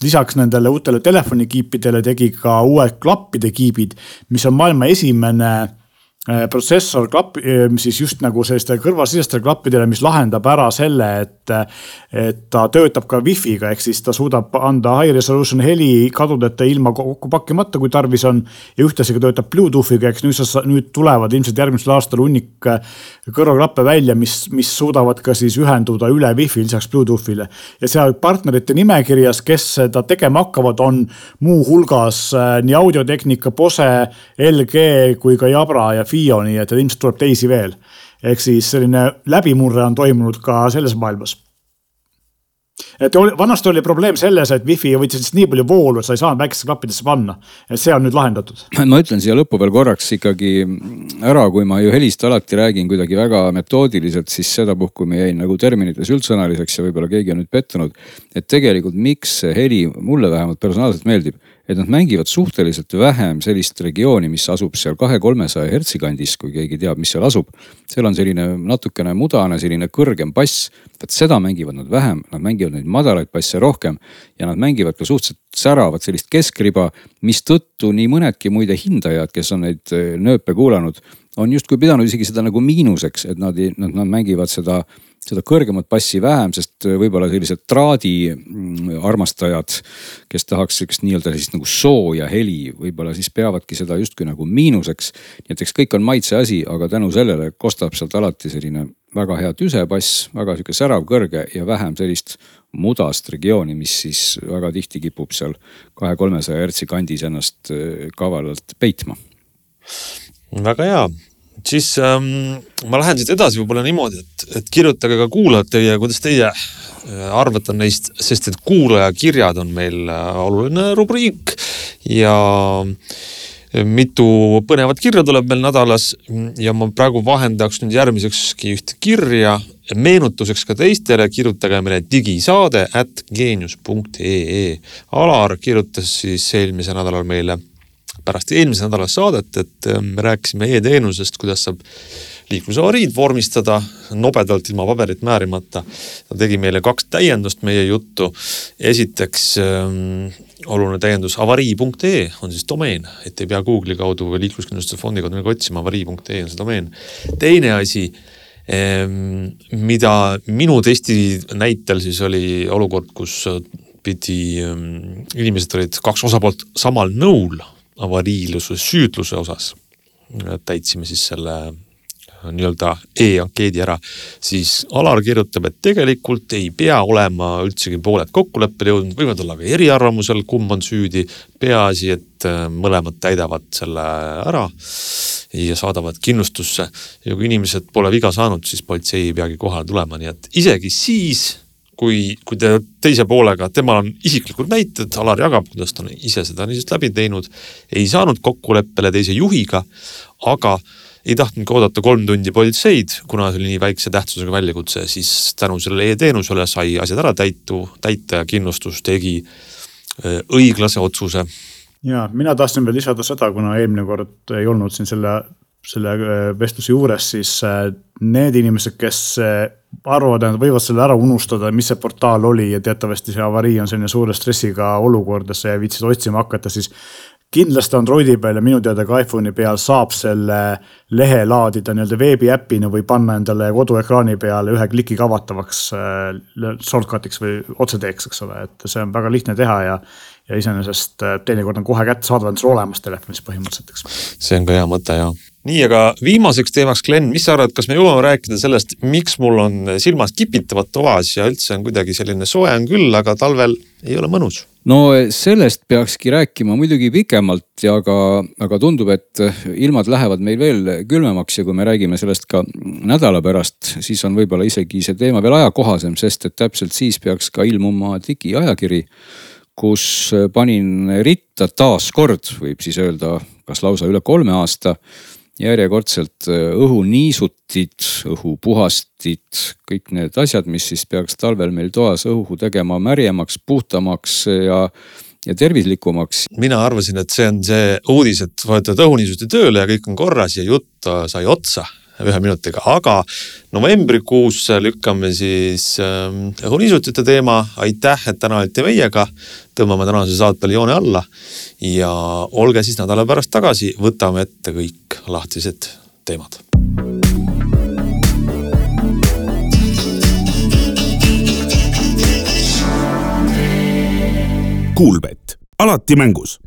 lisaks nendele uutele telefonikiipidele tegi ka uued klappide kiibid, mis on maailma esimene protsessor klapp, äh, siis just nagu sellistele kõrvalsisestele klappidele, mis lahendab ära selle, et, et ta töötab ka wifi'ga, ehk siis ta suudab anda high resolution heli kadudeta ilma kokku pakkimata, kui tarvis on. ja ühtlasi ka töötab Bluetoothiga, eks nüüd nüüd tulevad ilmselt järgmisel aastal hunnik äh, kõrvaklappe välja, mis, mis suudavad ka siis ühenduda üle wifi lisaks Bluetoothile. ja seal partnerite nimekirjas, kes seda tegema hakkavad, on muuhulgas nii audiotehnika, Bose, LG kui ka Jabra ja FIO, nii et ilmselt tuleb teisi veel. ehk siis selline läbimurre on toimunud ka selles maailmas et vanasti oli probleem selles, et wifi võttis lihtsalt nii palju voolu, et sa ei saanud väikestesse klappidesse panna. et see on nüüd lahendatud. ma ütlen siia lõppu veel korraks ikkagi ära, kui ma ju helist alati räägin kuidagi väga metoodiliselt, siis sedapuhku ma jäin nagu terminites üldsõnaliseks ja võib-olla keegi on nüüd pettunud. et tegelikult, miks see heli mulle vähemalt personaalselt meeldib et nad mängivad suhteliselt vähem sellist regiooni, mis asub seal kahe-kolmesaja hertsi kandis, kui keegi teab, mis seal asub. seal on selline natukene mudane, selline kõrgem bass. vot seda mängivad nad vähem, nad mängivad neid madalaid basse rohkem ja nad mängivad ka suhteliselt säravat sellist keskriba, mistõttu nii mõnedki muide hindajad, kes on neid eh, nööpe kuulanud, on justkui pidanud isegi seda nagu miinuseks, et nad, nad, nad mängivad seda seda kõrgemat bassi vähem, sest võib-olla sellised traadi mm, kes tahaks sihukest nii-öelda sellist nagu sooja heli, võib-olla siis peavadki seda justkui nagu miinuseks. nii et eks kõik on maitse asi, aga tänu sellele kostab sealt alati selline väga hea tüsebass, väga sihuke särav, kõrge ja vähem sellist mudast regiooni, mis siis väga tihti kipub seal kahe-kolmesaja hertsi kandis ennast äh, kavalalt peitma. väga hea siis ähm, ma lähen siit edasi võib-olla niimoodi, et, et kirjutage ka kuulajatele, kuidas teie äh, arvate neist, sest et kuulajakirjad on meil äh, oluline rubriik ja mitu põnevat kirja tuleb meil nädalas ja ma praegu vahendaks nüüd järgmisekski ühte kirja. meenutuseks ka teistele, kirjutage meile digisaade at geenius.ee. Alar kirjutas siis eelmisel nädalal meile pärast eelmise nädala saadet, et ähm, me rääkisime e-teenusest, kuidas saab liiklusavariid vormistada nobedalt ilma paberit määrimata. ta tegi meile kaks täiendust meie juttu. esiteks ähm, oluline täiendus avarii.ee on siis domeen, et ei pea Google'i kaudu või liikluskindlustuse fondi kaudu midagi otsima, avarii.ee on see domeen. teine asi ähm,, mida minu testi näitel siis oli olukord, kus pidi ähm,, inimesed olid kaks osapoolt samal nõul avariiluse süüdluse osas. Täitsime siis selle äh, nii-öelda e-ankeedi ära, siis Alar kirjutab, et tegelikult ei pea olema üldsegi pooled kokkuleppele jõudnud, võivad olla ka eriarvamusel, kumb on süüdi. peaasi, et äh, mõlemad täidavad selle ära ja saadavad kindlustusse ja kui inimesed pole viga saanud, siis politsei ei peagi kohale tulema, nii et isegi siis kui, kui te teise poolega, temal on isiklikud näited, Alar jagab, kuidas ta on ise seda niisiis läbi teinud, ei saanud kokkuleppele teise juhiga, aga ei tahtnudki oodata kolm tundi politseid, kuna see oli nii väikse tähtsusega väljakutse, siis tänu sellele e-teenusele sai asjad ära täitu, täita ja kindlustus tegi õiglase otsuse. ja mina tahtsin veel lisada seda, kuna eelmine kord ei olnud siin selle selle äh, vestluse juures, siis äh, need inimesed, kes äh, arvavad, et nad võivad selle ära unustada, mis see portaal oli ja teatavasti see avarii on selline suure stressiga olukord, et sa ei viitsi otsima hakata, siis kindlasti Androidi peal ja minu teada ka iPhone'i peal saab selle lehe laadida nii-öelda veebiäpina või panna endale koduekraani peale ühe klikiga avatavaks shortcut'iks või otseteeks, eks ole, et see on väga lihtne teha ja ja iseenesest teinekord on kohe kättesaadav, on sul olemas telefonis põhimõtteliselt, eks. see on ka hea mõte ja nii, aga viimaseks teemaks, Glen, mis sa arvad, kas me jõuame rääkida sellest, miks mul on silmad kipitavad toas ja üldse on kuidagi selline soe on küll, aga talvel ei ole mõnus? no sellest peakski rääkima muidugi pikemalt ja aga, aga tundub, et ilmad lähevad meil veel külmemaks ja kui me räägime sellest ka nädala pärast, siis on võib-olla isegi see teema veel ajakohasem, sest et täpselt siis peaks ka ilmuma digiajakiri kus panin ritta taaskord, võib siis öelda, kas lausa üle kolme aasta järjekordselt äh, õhuniisutid, õhupuhastid, kõik need asjad, mis siis peaks talvel meil toas õhu tegema märjemaks, puhtamaks ja, ja tervislikumaks. mina arvasin, et see on see uudis, et võetad õhuniisuti tööle ja kõik on korras ja jutt sai otsa ühe minutiga, aga novembrikuusse lükkame siis ähm, õhuniisutite teema. aitäh, et täna olite meiega. tõmbame tänase saatele joone alla ja olge siis nädala pärast tagasi, võtame ette kõik lahtised teemad. Kuulbett, alati mängus